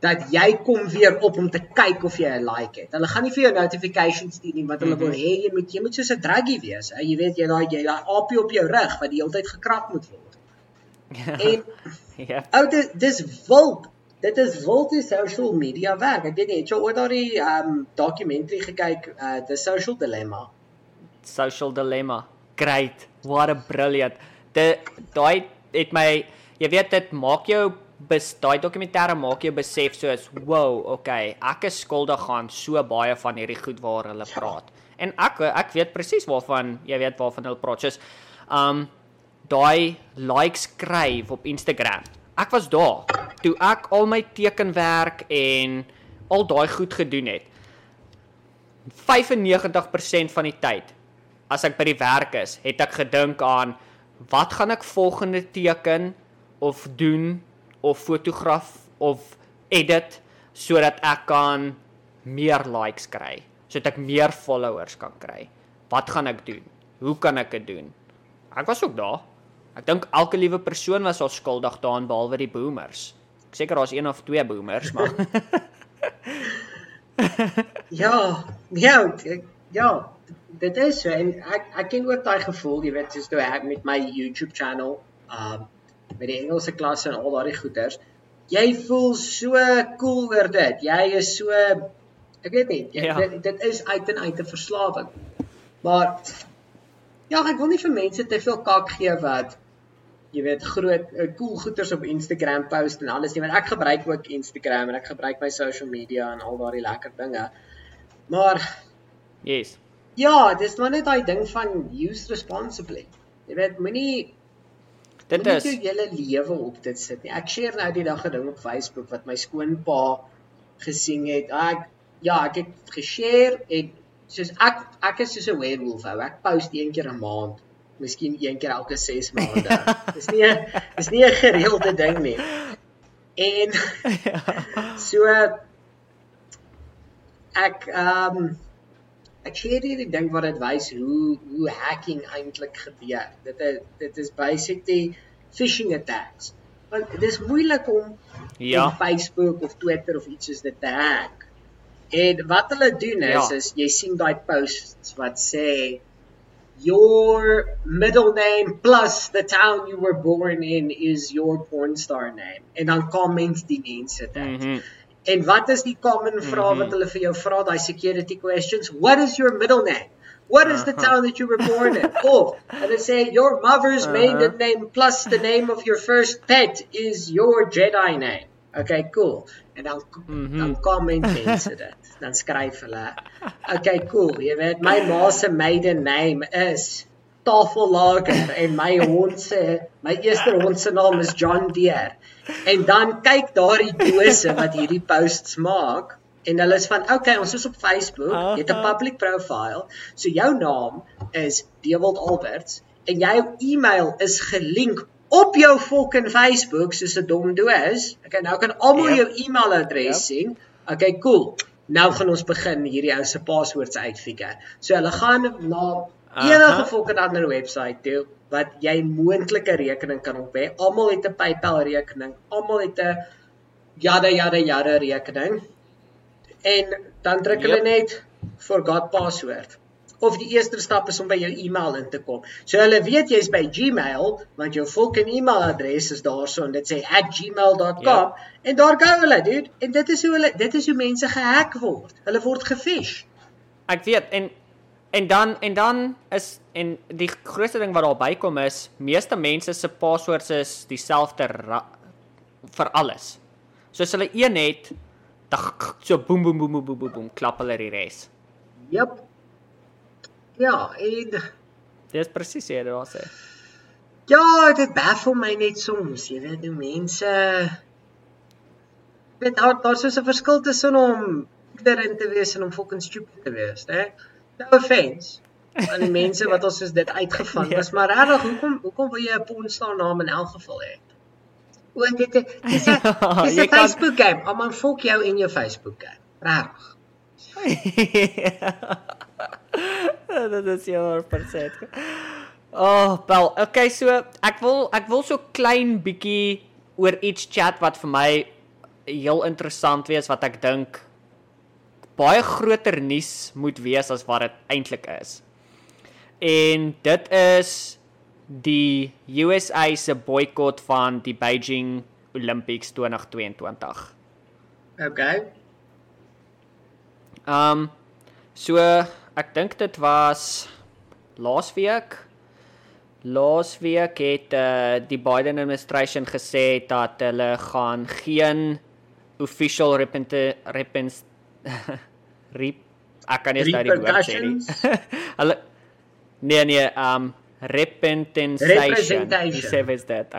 dat jy kom weer op om te kyk of jy 'n like het. Hulle gaan nie vir jou notifications stuur nie want hulle wil hê jy moet jy moet soos 'n druggie wees. Hè? Jy weet jy daai jy daai aapie op jou rug wat die hele tyd gekrap moet word. En ja. ou dis dis wild. Dit is wild die social media werk. Ek weet nie, het jy ooit daai um dokumentary gekyk uh The Social Dilemma? Social Dilemma. Great. What a brilliant. Dit daai het my jy weet dit maak jou bes daai dokumentêre maak jou besef soos wow, okay, ek is skuldig aan so baie van hierdie goed waar hulle praat. En ek ek weet presies waarvan jy weet waarvan hulle praat. Soos um daai likes kry op Instagram. Ek was daar toe ek al my tekenwerk en al daai goed gedoen het. 95% van die tyd as ek by die werk is, het ek gedink aan wat gaan ek volgende teken of doen of fotograf of edit sodat ek kan meer likes kry, sodat ek meer followers kan kry. Wat gaan ek doen? Hoe kan ek dit doen? Ek was ook daar. Ek dink elke liewe persoon was al skuldig daaraan behalwe die boomers. Ek seker daar's een of twee boomers, maar ja, ja, ja, dit is so en ek ek ken ook daai gevoel, jy weet, soos toe ek met my YouTube channel, um met die Engelse klasse en al daardie goeters. Jy voel so cool oor dit. Jy is so ek weet nie, jy, Ja. dit, dit is uit en uit 'n verslawing. Maar ja, ek wil nie vir mense te veel kak gee wat jy weet groot uh, cool goeters op Instagram post en alles nie, want ek gebruik ook Instagram en ek gebruik my social media en al daardie lekker dinge. Maar yes. ja, dis maar net daai ding van use responsibly. Jy weet, moenie Dit is jou hele lewe op dit sit nie. Ek share nou die dag 'n ding op Facebook wat my skoonpa gesien het. Ek ja, ek het geshare en soos ek ek is soos 'n werewolf ou. Ek post een keer 'n maand, miskien een keer elke 6 maande. dis nie 'n dis nie 'n gereelde ding nie. En so ek ehm um, ek share hierdie ding wat dit wys hoe hoe hacking eintlik gebeur. Dit is dit is basically phishing attacks. Want dit is moeilik om Ja. op Facebook of Twitter of iets soos dit te hack. En wat hulle doen is Ja. is jy sien daai posts wat sê your middle name plus the town you were born in is your porn star name. En dan comment die mense dit. Mhm. En wat is die common vraag Mhm. wat hulle vir jou vra, daai security questions? What is your middle name? What is the Uh-huh. town that you were born in? Of hulle sê your mother's Uh-huh. maiden name plus the name of your first pet is your Jedi name. Okay, cool. En dan Mhm. dan comment mense dit. Dan skryf hulle, okay, cool. Jy weet my ma se maiden name is Tafellager en my hond se my eerste hond se naam is John Deere. En dan kyk daardie dose wat hierdie posts maak en hulle is van okay, ons is op Facebook, jy het 'n public profile, so jou naam is Dewald Alberts en jou e-mail is gelink op jou fucking Facebook soos 'n dom doos. Okay, nou kan almal Ja. jou e-mailadres Ja. sien. Okay, cool. Nou gaan ons begin hierdie ou se passwords uitfigure. So hulle gaan na enige fucking ander website toe wat jy moontlike rekening kan op hê. Almal het 'n PayPal rekening, almal het 'n jada jada jada rekening. En dan druk hulle Yep. net forgot password. Of die eerste stap is om by jou e-mail in te kom. So hulle weet jy's by Gmail want jou fucking e-mailadres is daarso en dit sê @gmail.com Ja. en daar gaan hulle, dude. En dit is hoe hulle dit is hoe mense gehack word. Hulle word gefish. Ek weet en en dan en dan is en die grootste ding wat daar bykom is meeste mense se passwords is dieselfde vir alles. So as hulle een het, dan so boem boem boem boem boem boem, klap hulle die res. Jep. Ja, en Dis presies wat jy daar sê. Ja, dit baffel my net soms, jy weet, hoe mense weet daar daar's so 'n verskil tussen om erin te wees en om fucking stupid te wees, hè? No offense aan die mense wat ons soos dit uitgevang Nee. was, maar regtig, hoekom hoekom wil jy 'n pornstar naam in elk geval hê? O, dit is 'n dis 'n kan- Facebook game. Almal volg jou in jou Facebook game. Regtig. Dit is jou perset. Oh, wel, okay, so ek wil ek wil so klein bietjie oor iets chat wat vir my heel interessant wees wat ek dink baie groter nuus moet wees as wat dit eintlik is. En dit is die USA se boikot van die Beijing Olympics 2022. Okay. Um so ek dink dit was laasweek. Laasweek het uh, die Biden administration gesê dat hulle gaan geen official repent rep ek kan nie daai nie. hulle nee nee um representation. Sê is dit?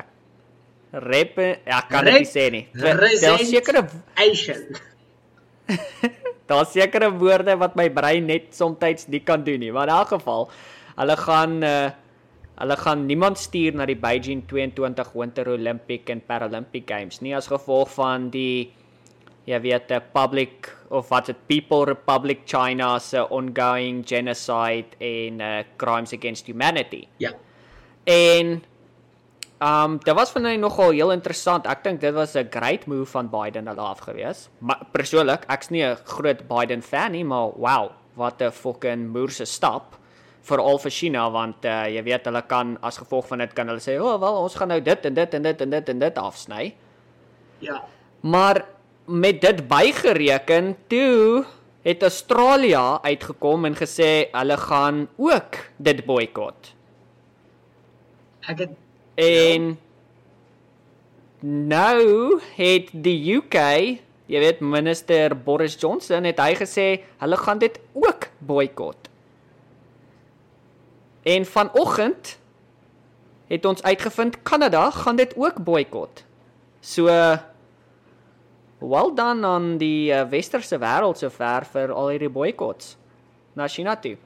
Rep ek kan dit sê nie. Daar's sekere. Daar's sekere woorde wat my brein net soms nie kan doen nie. Maar in elk geval, hulle gaan uh hulle gaan niemand stuur na die Beijing 22 Winter Olympic and Paralympic Games nie as gevolg van die jy weet die public of wat dit People Republic China se ongoing genocide en uh crimes against humanity. Ja. En um dit was vir my nogal heel interessant. Ek dink dit was 'n great move van Biden hulle af gewees. Maar persoonlik, ek's nie 'n groot Biden fan nie, maar wow, wat 'n fucking moerse stap vir al vir China want uh, jy weet hulle kan as gevolg van dit kan hulle sê, "O, oh, wel, ons gaan nou dit en dit en dit en dit en dit afsny." Ja. Maar met dit bygereken, toe het Australië uitgekom en gesê hulle gaan ook dit boikot. Ek het en ja. nou het die UK, jy weet minister Boris Johnson het hy gesê hulle gaan dit ook boikot. En vanoggend het ons uitgevind Kanada gaan dit ook boikot. So well done aan die uh, westerse wêreld sover vir al hierdie boikots na China toe.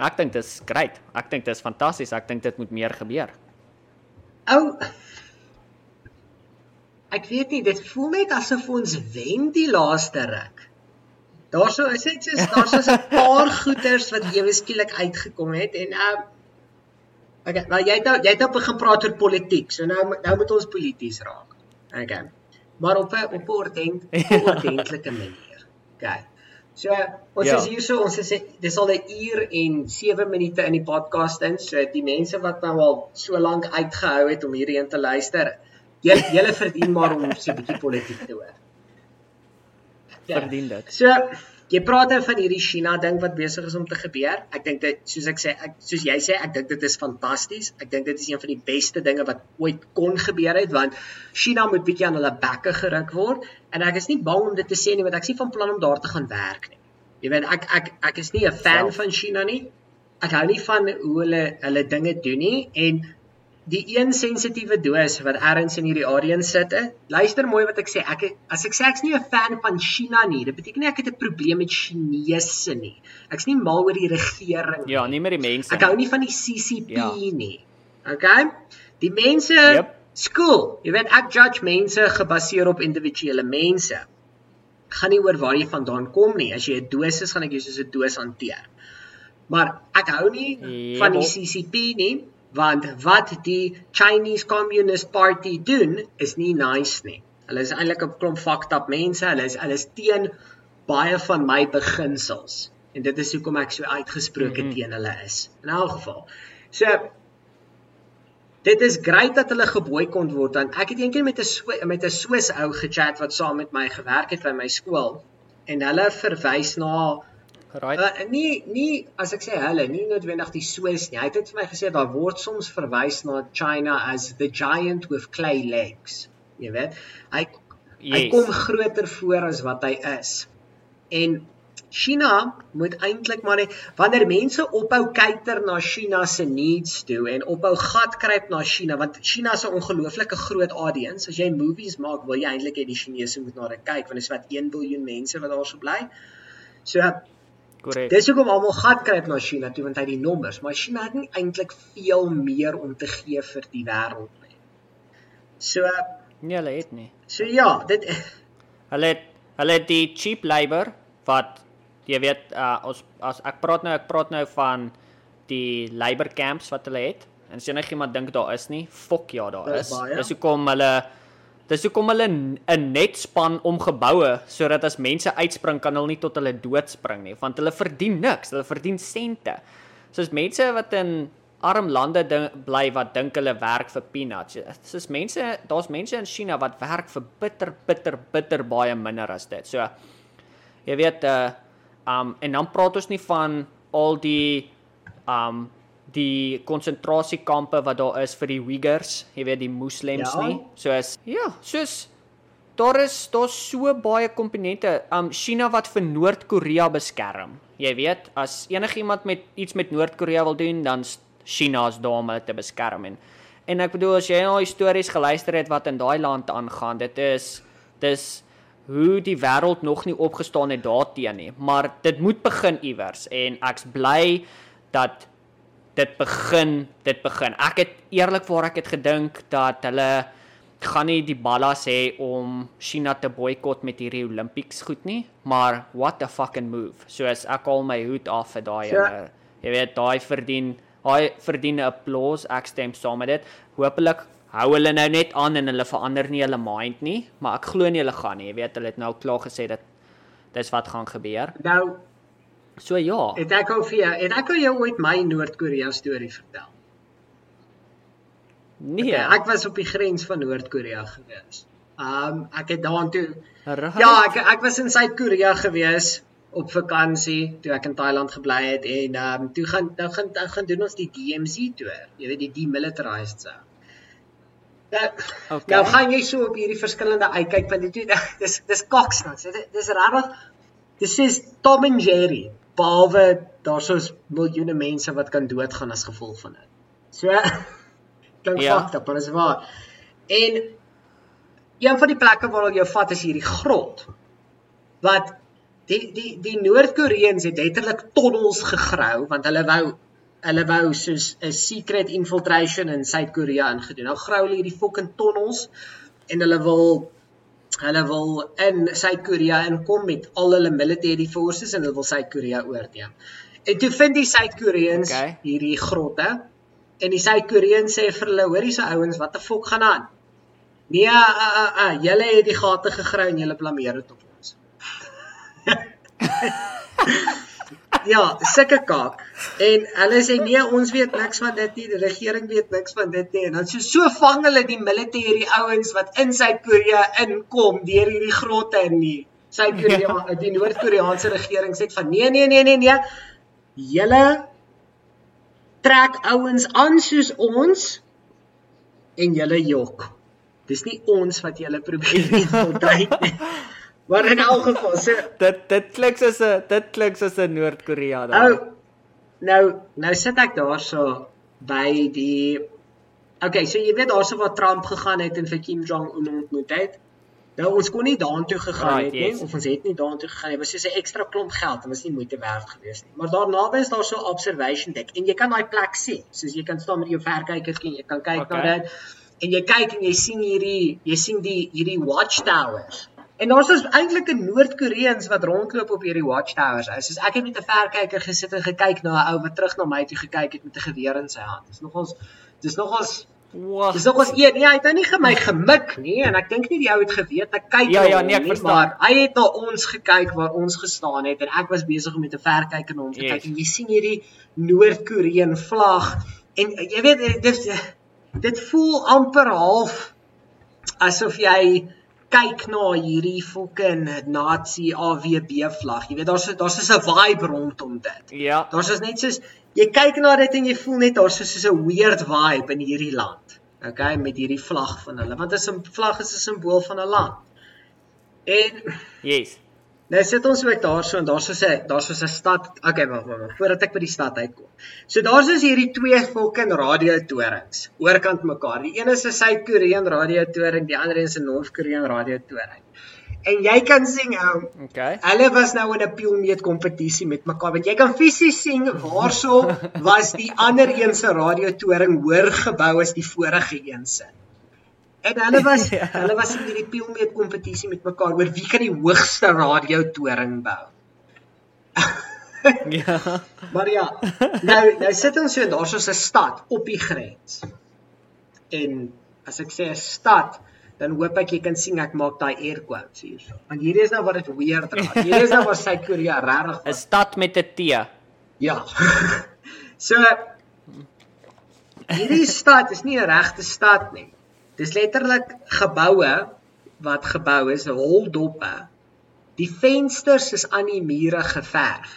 Ek dink dit is great. Ek dink dit is fantasties. Ek dink dit moet meer gebeur. Ou Ek weet nie, dit voel net asof ons wen die laaste ruk. Daarso is dit soos daar's so 'n paar goeters wat ewe skielik uitgekom het en um Okay, maar jy het nou, jy het nou begin praat oor politiek. So nou nou moet ons polities raak. Okay. Maar op 'n op 'n ordent, ordentlike manier. Okay. So ons ja. is hier so ons is dis al 'n uur en 7 minute in die podcast in. So die mense wat nou al so lank uitgehou het om hierheen te luister, julle julle verdien maar om so 'n bietjie politiek te hoor. Ja. Verdien dit. So jy praat dan van hierdie China ding wat besig is om te gebeur. Ek dink dit soos ek sê, ek soos jy sê, ek dink dit is fantasties. Ek dink dit is een van die beste dinge wat ooit kon gebeur het want China moet bietjie aan hulle bekke geruk word en ek is nie bang om dit te sê nie want ek sien van plan om daar te gaan werk nie. Jy weet ek ek ek is nie 'n fan Self. van China nie. Ek hou nie van hoe hulle hulle dinge doen nie en die een sensitiewe doos wat ergens in hierdie area sit. Luister mooi wat ek sê. Ek as ek sê ek's nie 'n fan van China nie, dit beteken nie ek het 'n probleem met Chinese nie. Ek's nie mal oor die regering nie. Ja, nie met die mense. Ek hou nie van die CCP ja. nie. Okay? Die mense yep. skool. Jy weet ek judge mense gebaseer op individuele mense. Gaan nie oor waar jy vandaan kom nie. As jy 'n doos is, gaan ek jou soos 'n doos hanteer. Maar ek hou nie yep. van die CCP nie want wat die Chinese Communist Party doen is nie nice nie. Hulle is eintlik 'n klomp fucked up mense. Hulle is hulle is teen baie van my beginsels en dit is hoekom ek so uitgesproke mm -hmm. teen hulle is. In elk geval. So dit is grait dat hulle geboikont word want ek het eendag met 'n met 'n Swiss ou gechat wat saam met my gewerk het by my skool en hulle verwys na Right. Uh, nie nie as ek sê hulle, nie noodwendig die Swiss nie. Hy het dit vir my gesê daar word soms verwys na China as the giant with clay legs. Jy weet, hy yes. hy kom groter voor as wat hy is. En China moet eintlik maar net wanneer mense ophou kyker na China se needs toe en ophou gat kruip na China want China 'n ongelooflike groot audience. As jy movies maak, wil jy eintlik hê die Chinese moet na dit kyk want dit is wat 1 miljard mense wat daarso bly. So Korrek. Dis hoekom almal gat kry na China toe want hy die nommers, maar China het nie eintlik veel meer om te gee vir die wêreld nie. So nee, hulle het nie. So ja, dit hulle het hulle het die cheap labor wat jy weet uh, as as ek praat nou ek praat nou van die labor camps wat hulle het. En as enigiemand dink daar is nie, fok ja, daar is. Dis hoekom hulle Dis hoekom hulle 'n netspan om geboue sodat as mense uitspring kan hulle nie tot hulle dood spring nie, want hulle verdien niks, hulle verdien sente. Soos mense wat in arm lande ding, bly wat dink hulle werk vir peanuts. Soos mense, daar's mense in China wat werk vir bitter bitter bitter baie minder as dit. So jy weet uh um en dan praat ons nie van al die um die konsentrasiekampe wat daar is vir die Uyghurs, jy weet die moslems ja. nie. Soos ja, soos daar is daar's so baie komponente. Um China wat vir Noord-Korea beskerm. Jy weet, as enigiemand met iets met Noord-Korea wil doen, dan China is daar om hulle te beskerm en en ek bedoel as jy al die stories geluister het wat in daai land aangaan, dit is dis hoe die wêreld nog nie opgestaan het daarteenoor nie, maar dit moet begin iewers en ek's bly dat dit begin dit begin. Ek het eerlikwaar ek het gedink dat hulle gaan nie die ballas hê om China te boikot met hierdie Olympics goed nie, maar what a fucking move. So as ek al my hoed af vir daai ja. jy weet daai verdien daai verdien 'n applause. Ek stem saam met dit. Hoopelik hou hulle nou net aan en hulle verander nie hulle mind nie, maar ek glo nie hulle gaan nie. Jy weet hulle het nou klaar gesê dat dis wat gaan gebeur. Nou So ja. Het ek al vir jou, het ek al jou ooit my Noord-Korea storie vertel? Nee, okay, ek was op die grens van Noord-Korea gewees. Um ek het daartoe Ja, ek ek was in Suid-Korea gewees op vakansie toe ek in Thailand gebly het en um toe gaan nou gaan nou gaan doen ons die DMZ toer. Jy weet die demilitarized zone. Nou, okay. nou gaan jy so op hierdie verskillende uitkyk want dit dis dis koksnats. Dit dis regtig dis is Tom and Jerry behalwe daar's soos miljoene mense wat kan doodgaan as gevolg van dit. So klink ja. fakta, maar is waar. En een van die plekke waar hulle jou vat is hierdie grot. Wat die die die Noord-Koreëns het letterlik tonnels gegrou want hulle wou hulle wou soos 'n secret infiltration in Suid-Korea ingedoen. Nou grou hulle hierdie fucking tonnels en hulle wil hulle wil in Suid-Korea inkom met al hulle military forces en hulle wil Suid-Korea oorneem. En toe vind die Suid-Koreëns okay. hierdie grotte en die Suid-Koreëns sê vir hulle, hoorie se ouens, wat die fok gaan aan? Nee, a a a, a julle het die gate gegrou en julle blameer dit op ons. ja, sulke kaak. En hulle sê nee, ons weet niks van dit nie. Die regering weet niks van dit nie. En dan so so vang hulle die military ouens wat in Suid-Korea inkom deur hierdie grotte in die Suid-Korea, ja. die Noord-Koreaanse regering sê van nee, nee, nee, nee, nee. Julle trek ouens aan soos ons en julle jok. Dis nie ons wat julle probeer infiltreer nie. Maar in elk geval, so dit dit klink soos 'n dit klink soos 'n Noord-Korea daar. Nou nou nou sit ek daarso by die Okay, so jy weet daarso waar Trump gegaan het en vir Kim Jong Un ontmoet het. Nou ons kon nie daartoe gegaan right, het nie yes. of ons het nie daartoe gegaan nie. Dit was so 'n ekstra klomp geld en was nie moeite werd geweest nie. Maar daarna is daar so 'n observation deck en jy kan daai plek sien. Soos jy kan staan met jou verkyker en jy kan kyk okay. na dit en jy kyk en jy sien hierdie jy sien die hierdie watchtowers En daar's dus eintlik 'n Noord-Koreëns wat rondloop op hierdie watchtowers. Hy sê ek het met 'n verkyker gesit en gekyk na 'n ou wat terug na my toe gekyk het met 'n geweer in sy hand. Dis nogals dis nogals Wow. Dis nogals een. Nee, hy het nou nie my gemik nie en ek dink nie die ou het geweet ek kyk Ja, ja, nee, ek verstaan. Maar hy het na ons gekyk waar ons gestaan het en ek was besig om met 'n verkyker na hom te yes. kyk en jy sien hierdie Noord-Korean vlag en jy weet dit dit voel amper half asof jy kyk na hierdie fucking Nazi AWB vlag. Jy weet daar's daar's so 'n vibe rondom dit. Ja. Daar's is net soos jy kyk na dit en jy voel net daar's so 'n weird vibe in hierdie land. Okay, met hierdie vlag van hulle. Want 'n vlag is 'n simbool van 'n land. En Yes. Nou sit ons ook daarso en daar's so 'n daar's so 'n stad. Okay, wag, wag, wag, voordat ek by die stad uitkom. So daar's dus hierdie twee fucking radiotorings oorkant mekaar. Die een is 'n Suid-Korean radiotoring, die ander is 'n Noord-Korean radiotoring. En jy kan sien ou. Okay. Hulle was nou in 'n pielmeet kompetisie met mekaar. Want jy kan fisies sien waarso was die ander een se radiotoring hoër gebou as die vorige een se. En hulle was ja. hulle was in hierdie pielmeet kompetisie met mekaar oor wie kan die hoogste radiotoring bou. ja. Maar ja, nou nou sit ons so daar's so 'n stad op die grens. En as ek sê 'n stad, dan hoop ek jy kan sien ek maak daai air quotes hierso. Want hierdie is nou wat dit weird raak. Hierdie is nou waar Suid-Korea regtig 'n stad met 'n T. Ja. so hierdie stad is nie 'n regte stad nie. Dis letterlik geboue wat gebou is, holdoppe. Die vensters is aan die mure geverf.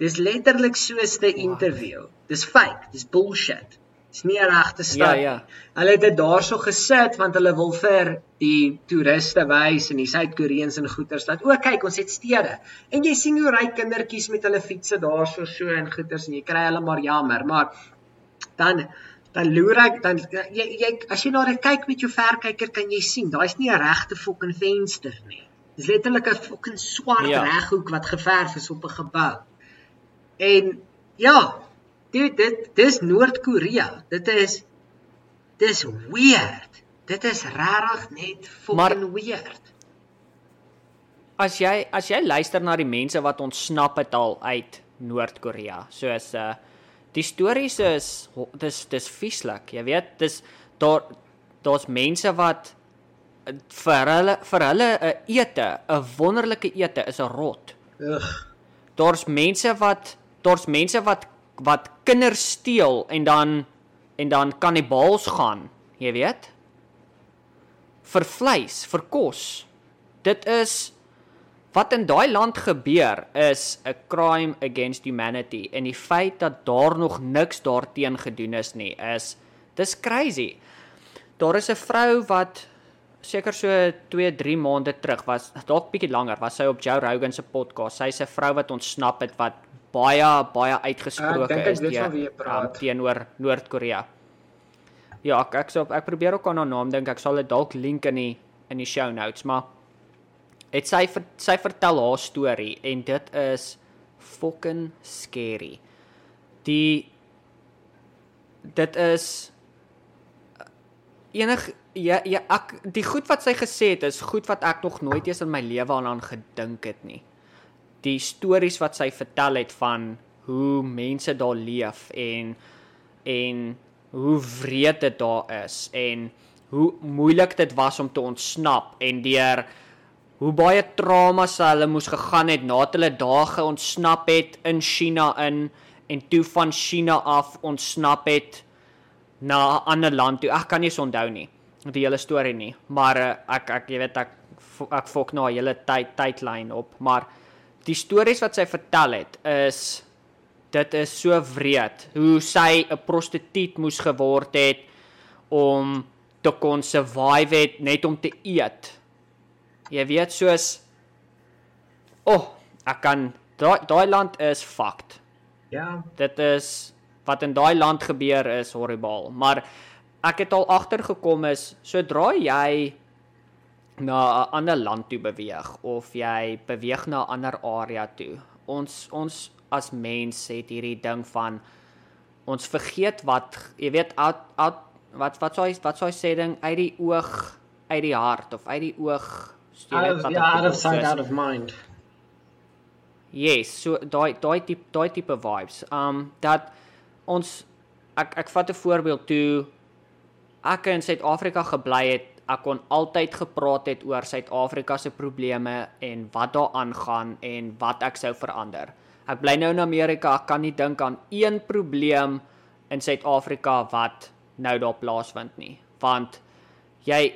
Dis letterlik soos 'n interview. Dis fake, dis bullshit. Dis nie 'n regte stad nie. Ja, ja. Hulle het dit daarso gesit want hulle wil vir die toeriste wys en die Suid-Koreëns en goeters dat o, kyk, ons het stede. En jy sien hoe ry kindertjies met hulle fietsse daarso so en goeters en jy kry hulle maar jammer, maar dan dan loer ek dan jy, jy as jy na dit kyk met jou verkyker kan jy sien, daai's nie 'n regte fucking venster nie. Dis letterlik 'n fucking swart Ja. reghoek wat geverf is op 'n gebou. En ja, dit dit dis Noord-Korea. Dit is dis weird. Dit is regtig net fucking Maar- weird. As jy as jy luister na die mense wat ontsnap het al uit Noord-Korea, soos uh die stories is dis dis vieslik. Jy weet, dis daar daar's mense wat uh, vir hulle vir hulle 'n ete, 'n wonderlike ete is 'n rot. Ugh. Daar's mense wat daar's mense wat wat kinders steel en dan en dan kannibaals gaan, jy weet? Vir vleis, vir kos. Dit is wat in daai land gebeur is 'n crime against humanity en die feit dat daar nog niks daarteen gedoen is nie is dis crazy. Daar is 'n vrou wat seker so 2, 3 maande terug was, dalk bietjie langer, was sy op Joe Rogan se podcast. Sy's 'n vrou wat ontsnap het wat baie baie uitgesproke dink ek is praat. um, teenoor Noord-Korea. Ja, ek ek sal ek probeer ook aan haar naam dink. Ek sal dit dalk link in die in die show notes, maar het sy ver, sy vertel haar storie en dit is fucking scary. Die dit is enig ja ja ek die goed wat sy gesê het is goed wat ek nog nooit eens in my lewe aan gedink het nie. Die stories wat sy vertel het van hoe mense daar leef en en hoe wreed dit daar is en hoe moeilik dit was om te ontsnap en deur hoe baie traumas hulle moes gegaan het nadat hulle daar geontsnap het in China in en toe van China af ontsnap het na 'n ander land toe. Ek kan nie se onthou nie die hele storie nie, maar uh, ek ek jy weet ek ek fok na 'n hele tyd tydlyn op, maar die stories wat sy vertel het is dit is so wreed hoe sy 'n prostituut moes geword het om te kon survive het net om te eet. Jy weet soos O, oh, ek kan daai daai land is fucked. Ja. Dit is wat in daai land gebeur is horribaal, maar ek het al agtergekom is sodra jy na 'n ander land toe beweeg of jy beweeg na 'n ander area toe. Ons ons as mens het hierdie ding van ons vergeet wat jy weet out, out, wat wat sou hy wat sou hy sê ding uit die oog uit die hart of uit die oog Out weet of, ek out of sight, out of mind. Yes, so daai daai tipe daai tipe vibes. Um dat ons ek ek vat 'n voorbeeld toe ek in Suid-Afrika gebly het, ek kon altyd gepraat het oor Suid-Afrika se probleme en wat daar aangaan en wat ek sou verander. Ek bly nou in Amerika, ek kan nie dink aan een probleem in Suid-Afrika wat nou daar plaasvind nie, want jy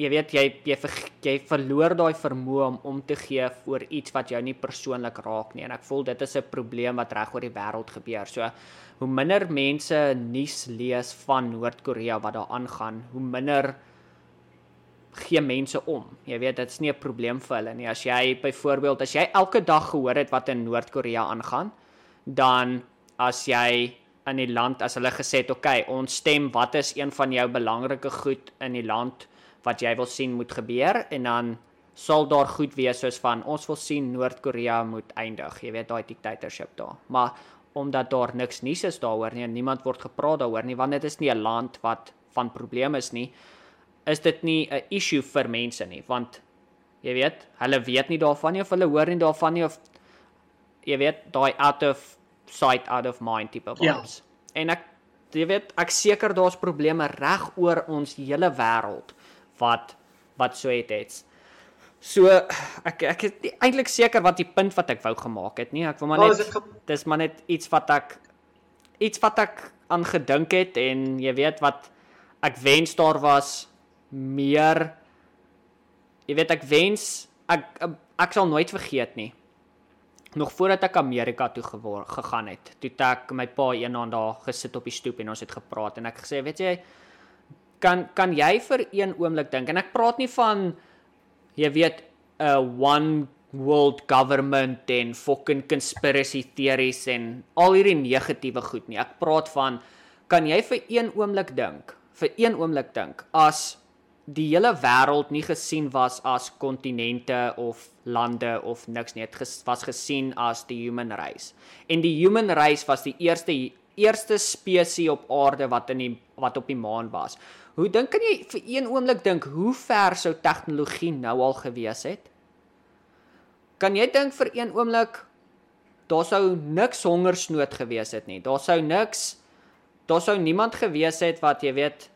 jy weet jy jy ver, jy verloor daai vermoë om om te gee vir iets wat jou nie persoonlik raak nie en ek voel dit is 'n probleem wat reg oor die wêreld gebeur. So hoe minder mense nuus lees van Noord-Korea wat daar aangaan, hoe minder gee mense om. Jy weet dit's nie 'n probleem vir hulle nie. As jy byvoorbeeld as jy elke dag gehoor het wat in Noord-Korea aangaan, dan as jy in die land as hulle gesê het, "Oké, okay, ons stem wat is een van jou belangrike goed in die land wat jy wil sien moet gebeur en dan sal daar goed wees soos van ons wil sien Noord-Korea moet eindig. Jy weet daai dictatorship daar. Maar omdat daar niks nuus is daaroor nie en niemand word gepraat daaroor nie, want dit is nie 'n land wat van probleme is nie, is dit nie 'n issue vir mense nie, want jy weet, hulle weet nie daarvan nie of hulle hoor nie daarvan nie of jy weet, daai out of sight out of mind tipe Ja. vibes. En ek jy weet, ek seker daar's probleme reg oor ons hele wêreld wat wat so het. So ek ek is eintlik seker wat die punt wat ek wou gemaak het nie. Ek wil maar net dis maar net iets wat ek iets wat ek aan gedink het en jy weet wat ek wens daar was meer jy weet ek wens ek ek sal nooit vergeet nie nog voordat ek Amerika toe gewor, gegaan het, toe ek my pa eendag daar gesit op die stoep en ons het gepraat en ek gesê, weet jy, kan kan jy vir een oomblik dink en ek praat nie van jy weet 'n uh, one world government en fucking conspiracy theories en al hierdie negatiewe goed nie. Ek praat van kan jy vir een oomblik dink, vir een oomblik dink as die hele wêreld nie gesien was as kontinente of lande of niks nie. Dit ges, was gesien as die human race. En die human race was die eerste eerste spesies op aarde wat in die wat op die maan was. Hoe dink kan jy vir een oomblik dink hoe ver sou tegnologie nou al gewees het? Kan jy dink vir een oomblik daar sou niks hongersnood gewees het nie. Daar sou niks daar sou niemand gewees het wat jy weet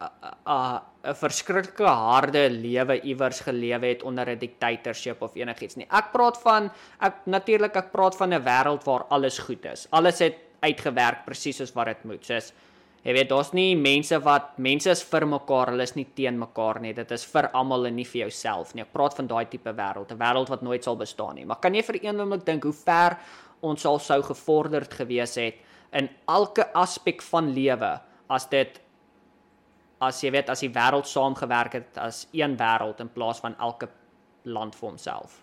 'n verskriklike harde lewe iewers gelewe het onder 'n dictatorship of enigiets nie. Ek praat van ek natuurlik ek praat van 'n wêreld waar alles goed is. Alles het uitgewerk presies soos wat dit moet. Soos jy weet, daar's nie mense wat mense is vir mekaar, hulle is nie teen mekaar nie. Dit is vir almal en nie vir jouself nie. Ek praat van daai tipe wêreld, 'n wêreld wat nooit sal bestaan nie. Maar kan jy vir een oomblik dink hoe ver ons al sou gevorderd gewees het in elke aspek van lewe as dit as jy weet as die wêreld saamgewerk het as een wêreld in plaas van elke land vir homself.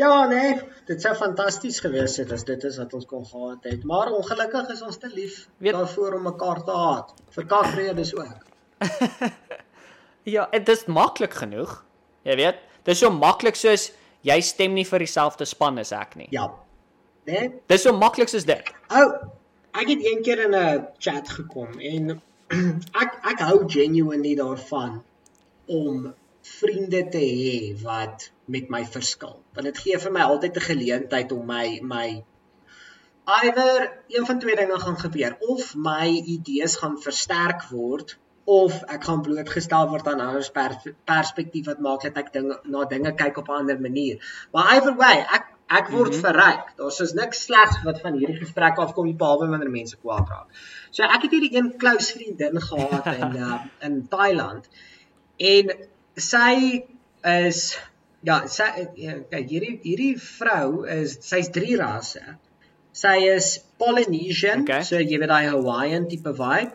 Ja, nee, dit sou fantasties gewees het as dit is wat ons kon gehad het. Maar ongelukkig is ons te lief weet, daarvoor om mekaar te haat. Vir kakvrede is ook. ja, dit is maklik genoeg. Jy weet, dit is so maklik soos jy stem nie vir dieselfde span as ek nie. Ja. Nee. Dit is so maklik soos dit. Ou, oh, ek het een keer in 'n chat gekom en ek ek hou genuinely daarvan om vriende te hê wat met my verskil. Want dit gee vir my altyd 'n geleentheid om my my either een van twee dinge gaan gebeur of my idees gaan versterk word of ek gaan blootgestel word aan ander pers perspektief wat maak dat ek dinge na dinge kyk op 'n ander manier. Maar either way, ek Ek word mm -hmm. verryk. Daar's is niks slegs wat van hierdie gesprek afkom behalwe wanneer mense kwaad raak. So ek het hierdie een close vriendin gehad in uh, in Thailand. En sy is ja, sy ja, kyk hierdie hierdie vrou is sy's drie rasse. Sy is Polynesian, okay. so jy weet daai Hawaiian tipe vibe.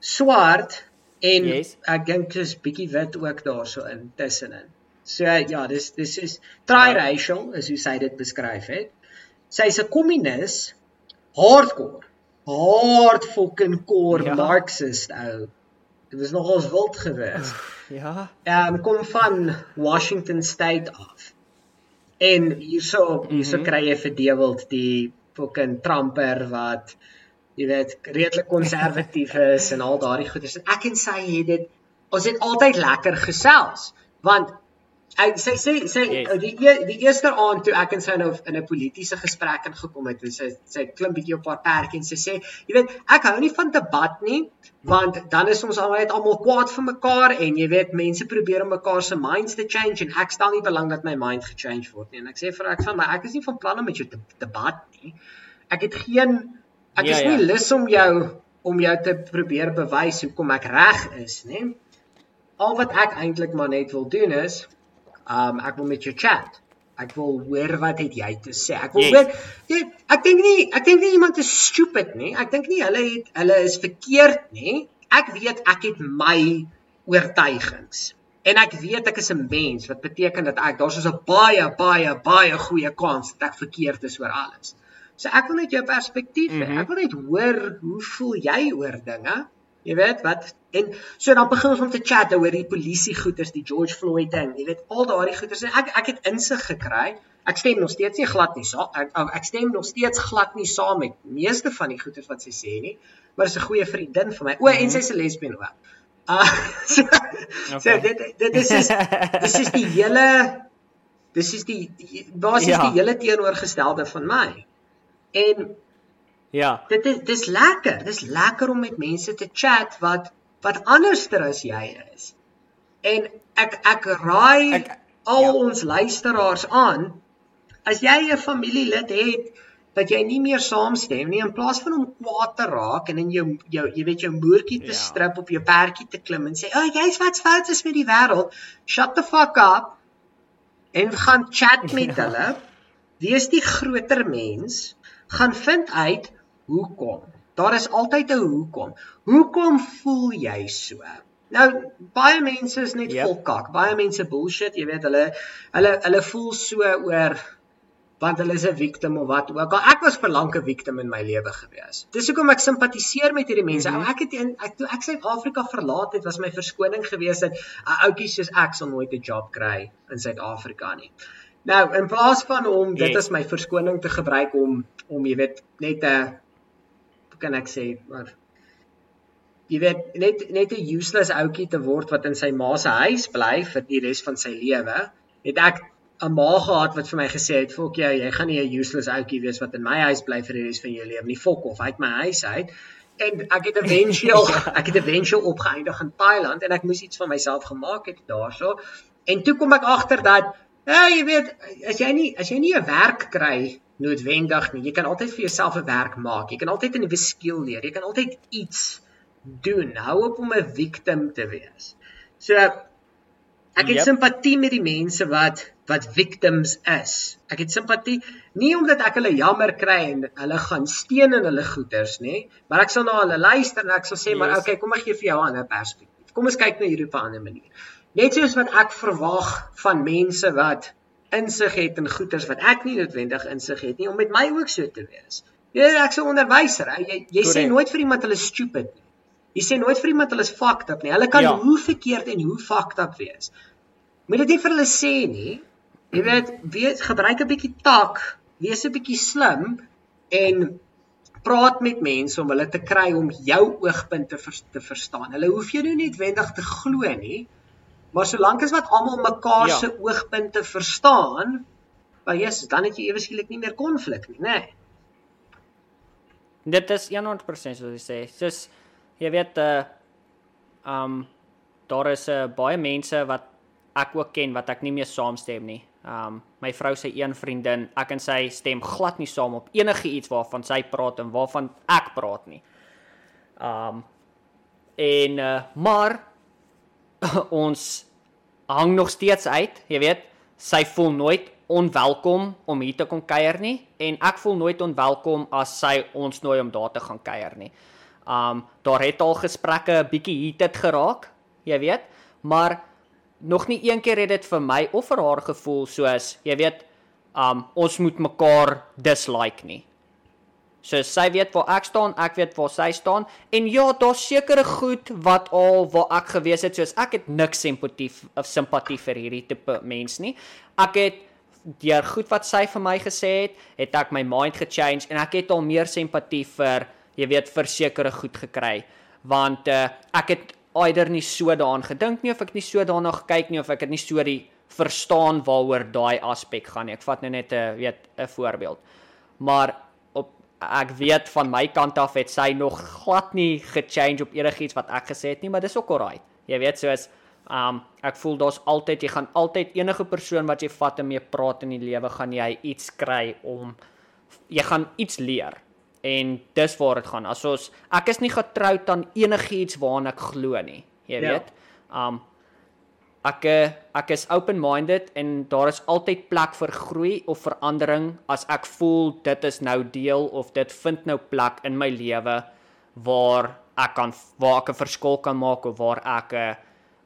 Swart en yes. ek dink dis bietjie wit ook daarso in tussenin. So ja, dis dis is triracial as jy sê dit beskryf het. Sy's 'n kommunis, hardcore, hard fucking core ja. Marxist ou. Dit was nogals wild geweest. Ja. Ehm um, kom van Washington State af. En hierso hierso mm -hmm. kry jy verdeweld die fucking Trumper wat jy weet redelik konservatief is en al daardie goeders. Ek en sy het dit ons het altyd lekker gesels want Ek sê sê sê yes. die die eerste aand toe ek en sy nou in 'n politieke gesprek ingekom het, sy sy klim bietjie op haar perdjie en sy sê, jy weet, ek hou nie van debat nie, want dan is ons net almal kwaad vir mekaar en jy weet, mense probeer om mekaar se minds te change en ek stel nie belang dat my mind gechange word nie. En ek sê vir ek van my ek is nie van plan om met jou te debat nie. Ek het geen ek ja, is nie ja. lus om jou om jou te probeer bewys hoekom ek reg is, nê? Al wat ek eintlik maar net wil doen is Um ek wil met jou chat. Ek wil hoor wat het jy te sê. Ek wil yes. hoor jy ek dink nie ek dink nie iemand is stupid nie. Ek dink nie hulle het hulle is verkeerd nie. Ek weet ek het my oortuigings. En ek weet ek is 'n mens wat beteken dat ek daar's 'n baie baie baie goeie kans dat ek verkeerd is oor alles. So ek wil net jou perspektief hê. Mm -hmm. Ek wil net hoor hoe voel jy oor dinge? Jy weet wat en so dan begin ons om te chat oor die polisie goeters, die George Floyd ding. Jy weet al daardie goeters en ek ek het insig gekry. Ek stem nog steeds nie glad nie. So ek ek stem nog steeds glad nie saam met meeste van die goeters wat sy sê nie. Maar sy is 'n goeie vriendin vir my. O, mm -hmm. en sy's 'n lesbien ook. Uh so, okay. so dit dit is is dis is die hele dis is die basies ja. die hele teenoorgestelde van my. En Ja. Dit is dis lekker. Dis lekker om met mense te chat wat wat anderster as jy is. En ek ek raai ek, al ja. ons luisteraars aan as jy 'n familielid het dat jy nie meer saamstem nie in plaas van om kwaad te raak en in jou jou jy weet jou moertjie te ja. strip op jou perdjie te klim en sê, "Ag, oh, jy's wat fout is met die wêreld." Shut the fuck up en gaan chat met ja. hulle. Wees die groter mens, gaan vind uit hoekom. Daar is altyd 'n hoekom. Hoekom voel jy so? Nou baie mense is net yep. vol kak. Baie mense bullshit, jy weet hulle hulle hulle voel so oor want hulle is 'n victim of wat ook al. Ek was vir lank 'n victim in my lewe gewees. Dis hoekom ek simpatiseer met hierdie mense. Mm -hmm. Ek het in ek toe ek Suid-Afrika verlaat het, was my verskoning gewees dat 'n ouetjie soos ek sal nooit 'n job kry in Suid-Afrika nie. Nou, in plaas van om dit as my verskoning te gebruik om om jy weet net 'n kan ek sê, maar jy weet net net 'n useless ouetjie te word wat in sy ma se huis bly vir die res van sy lewe, het ek 'n ma gehad wat vir my gesê het, "Fok jou, jy gaan nie 'n useless ouetjie wees wat in my huis bly vir die res van jou lewe nie. Fok of uit my huis uit." En ek het eventueel ek het eventueel opgeëindig in Thailand en ek moes iets van myself gemaak het daarso. En toe kom ek agter dat, ja, jy weet, as jy nie as jy nie 'n werk kry noodwendig nie, jy kan altyd vir jouself 'n werk maak. Jy kan altyd 'n nuwe skill leer. Jy kan altyd iets doen. Hou op om 'n victim te wees. So ek het yep. simpatie met die mense wat wat victims is. Ek het simpatie nie omdat ek hulle jammer kry en hulle gaan steen in hulle goeters nê, maar ek sal na hulle luister en ek sal sê yes. maar okay, kom ek gee vir jou 'n ander perspektief. Kom ons kyk na hierdie op 'n ander manier. Net soos wat ek verwag van mense wat insig het in goeters wat ek nie noodwendig insig het nie om met my ook so te wees. Jy ek sou onderwyser, jy jy sê nooit vir iemand hulle stupid nie. Jy sê nooit vir iemand hulle is fucked up nie. Hulle kan ja. hoe verkeerd en hoe fucked up wees. Moet dit nie vir hulle sê nie. Jy weet, weet gebruik 'n bietjie tak, wees 'n bietjie slim en praat met mense om hulle te kry om jou oogpunte vers, te verstaan. Hulle hoef jou nie noodwendig te glo nie, maar solank as wat almal mekaar ja. se oogpunte verstaan, maar Jesus, dan het jy ewe skielik nie meer konflik nie, nê? Nee. Dit is 100% soos jy sê. Soos jy weet, uh um daar is uh, baie mense wat ek ook ken wat ek nie meer saamstem nie. Um my vrou se een vriendin, ek en sy stem glad nie saam op enige iets waarvan sy praat en waarvan ek praat nie. Um en uh, maar ons hang nog steeds uit, jy weet, sy voel nooit onwelkom om hier te kom kuier nie en ek voel nooit onwelkom as sy ons nooi om daar te gaan kuier nie. Um daar het al gesprekke 'n bietjie heated geraak, jy weet, maar nog nie een keer het dit vir my of vir haar gevoel soos jy weet um ons moet mekaar dislike nie. So sy weet waar ek staan, ek weet waar sy staan en ja, daar's sekere goed wat al waar ek gewees het soos ek het niks simpatie of simpatie vir hierdie tipe mens nie. Ek het deur goed wat sy vir my gesê het, het ek my mind gechange en ek het al meer simpatie vir jy weet vir sekere goed gekry want uh, ek het eider nie so daaraan gedink nie of ek nie so daarna gekyk nie of ek het nie so die verstaan waaroor daai aspek gaan nie. Ek vat nou net 'n weet 'n voorbeeld. Maar ek weet van my kant af het sy nog glad nie gechange op enigiets wat ek gesê het nie, maar dis ook alright. Jy weet soos um ek voel daar's altyd jy gaan altyd enige persoon wat jy vat en mee praat in die lewe gaan jy iets kry om jy gaan iets leer en dis waar dit gaan. As ons ek is nie getroud aan enigiets waaraan ek glo nie. Jy ja. weet. Um ek ek is open-minded en daar is altyd plek vir groei of verandering as ek voel dit is nou deel of dit vind nou plek in my lewe waar ek kan waar ek 'n verskil kan maak of waar ek uh,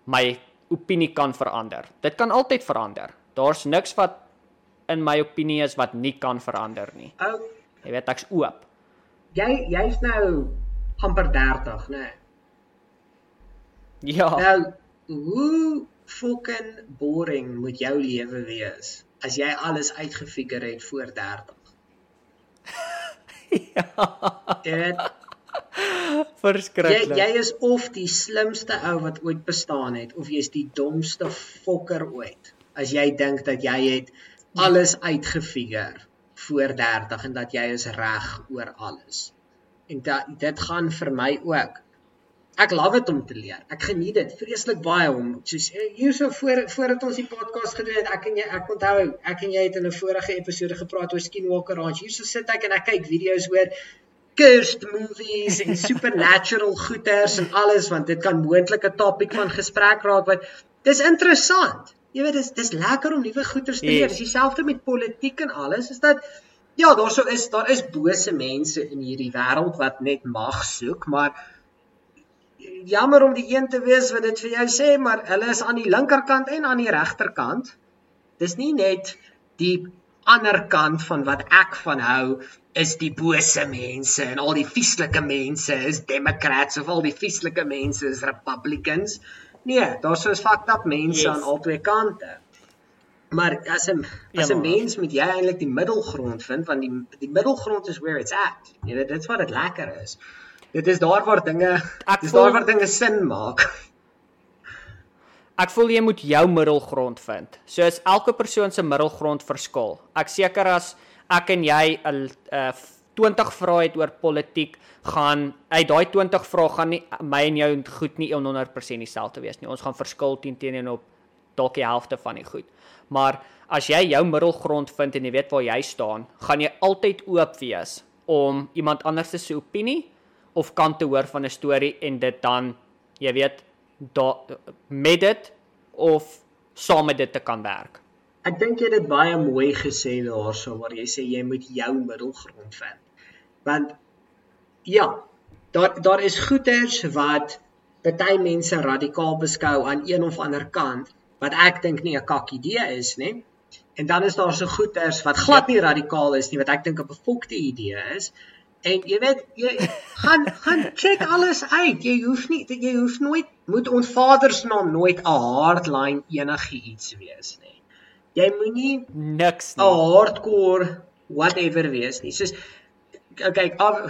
my opinie kan verander. Dit kan altyd verander. Daar's niks wat in my opinie is wat nie kan verander nie. Ou, jy weet ek's oop jy jy's nou amper 30, né? Ja. Nou, hoe fucking boring moet jou lewe wees as jy alles uitgefigure het voor 30? ja. Dit verskriklik. Jy jy is of die slimste ou wat ooit bestaan het of jy's die domste fokker ooit as jy dink dat jy het alles uitgefigure voor 30 en dat jy is reg oor alles. En dat dit gaan vir my ook. Ek love dit om te leer. Ek geniet dit vreeslik baie om soos eh, hierso voor voordat ons die podcast gedoen het, ek en jy ek onthou ek en jy het in 'n vorige episode gepraat oor Skinwalker Ranch. Hierso sit ek en ek kyk video's oor cursed movies en supernatural goeters en alles want dit kan moontlik 'n topik van gesprek raak wat dis interessant. Jy weet dis dis lekker om nuwe goeters te leer. Dis dieselfde met politiek en alles. Is dat ja, daar sou is daar is bose mense in hierdie wêreld wat net mag soek, maar jammer om die een te wees wat dit vir jou sê, maar hulle is aan die linkerkant en aan die regterkant. Dis nie net die ander kant van wat ek van hou is die bose mense en al die vieslike mense is democrats of al die vieslike mense is republicans. Nee, daar's soos fucked up mense yes. aan albei kante. Maar as 'n as 'n ja, mens moet jy eintlik die middelgrond vind want die die middelgrond is where it's at. Jy weet dit's wat dit lekker is. Dit is daar waar dinge dis daar waar dinge sin maak. Ek voel jy moet jou middelgrond vind. So as elke persoon se middelgrond verskil. Ek seker as ek en jy 'n uh, 20 vrae het oor politiek gaan uit daai 20 vrae gaan nie my en jou goed nie 100% dieselfde wees nie. Ons gaan verskil teen teenoor op dalk die helfte van die goed. Maar as jy jou middelgrond vind en jy weet waar jy staan, gaan jy altyd oop wees om iemand anders se opinie of kant te hoor van 'n storie en dit dan jy weet da, met dit of saam met dit te kan werk. Ek dink jy het dit baie mooi gesê daarso waar jy sê jy moet jou middelgrond vind. Want ja, daar daar is goeters wat baie mense radikaal beskou aan een of ander kant wat ek dink nie 'n kak idee is nie. En dan is daar so goeters wat glad nie radikaal is nie wat ek dink 'n bevolkte idee is. En jy weet, jy gaan gaan check alles uit. Jy hoef nie jy hoef nooit moet ons Vader se naam nooit 'n hardline enigiets wees nie jy moenie niks nie 'n hardcore whatever wees nie. Soos okay, af,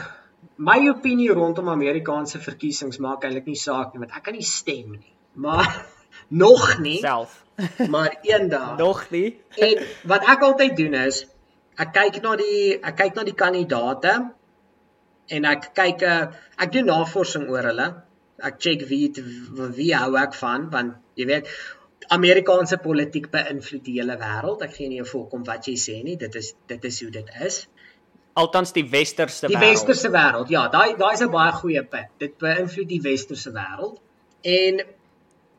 my opinie rondom Amerikaanse verkiesings maak eintlik nie saak nie, want ek kan nie stem nie. Maar nog nie self. maar eendag. nog nie. en wat ek altyd doen is ek kyk na die ek kyk na die kandidaate en ek kyk eh, ek doen navorsing oor hulle. Ek check wie wie hou ek van want jy weet Amerikaanse politiek beïnvloed die hele wêreld. Ek gee nie 'n volk om wat jy sê nie. Dit is dit is hoe dit is. Althans die westerse wêreld. Die westerse wêreld. Ja, daai daai is 'n baie goeie punt. Dit beïnvloed die westerse wêreld. En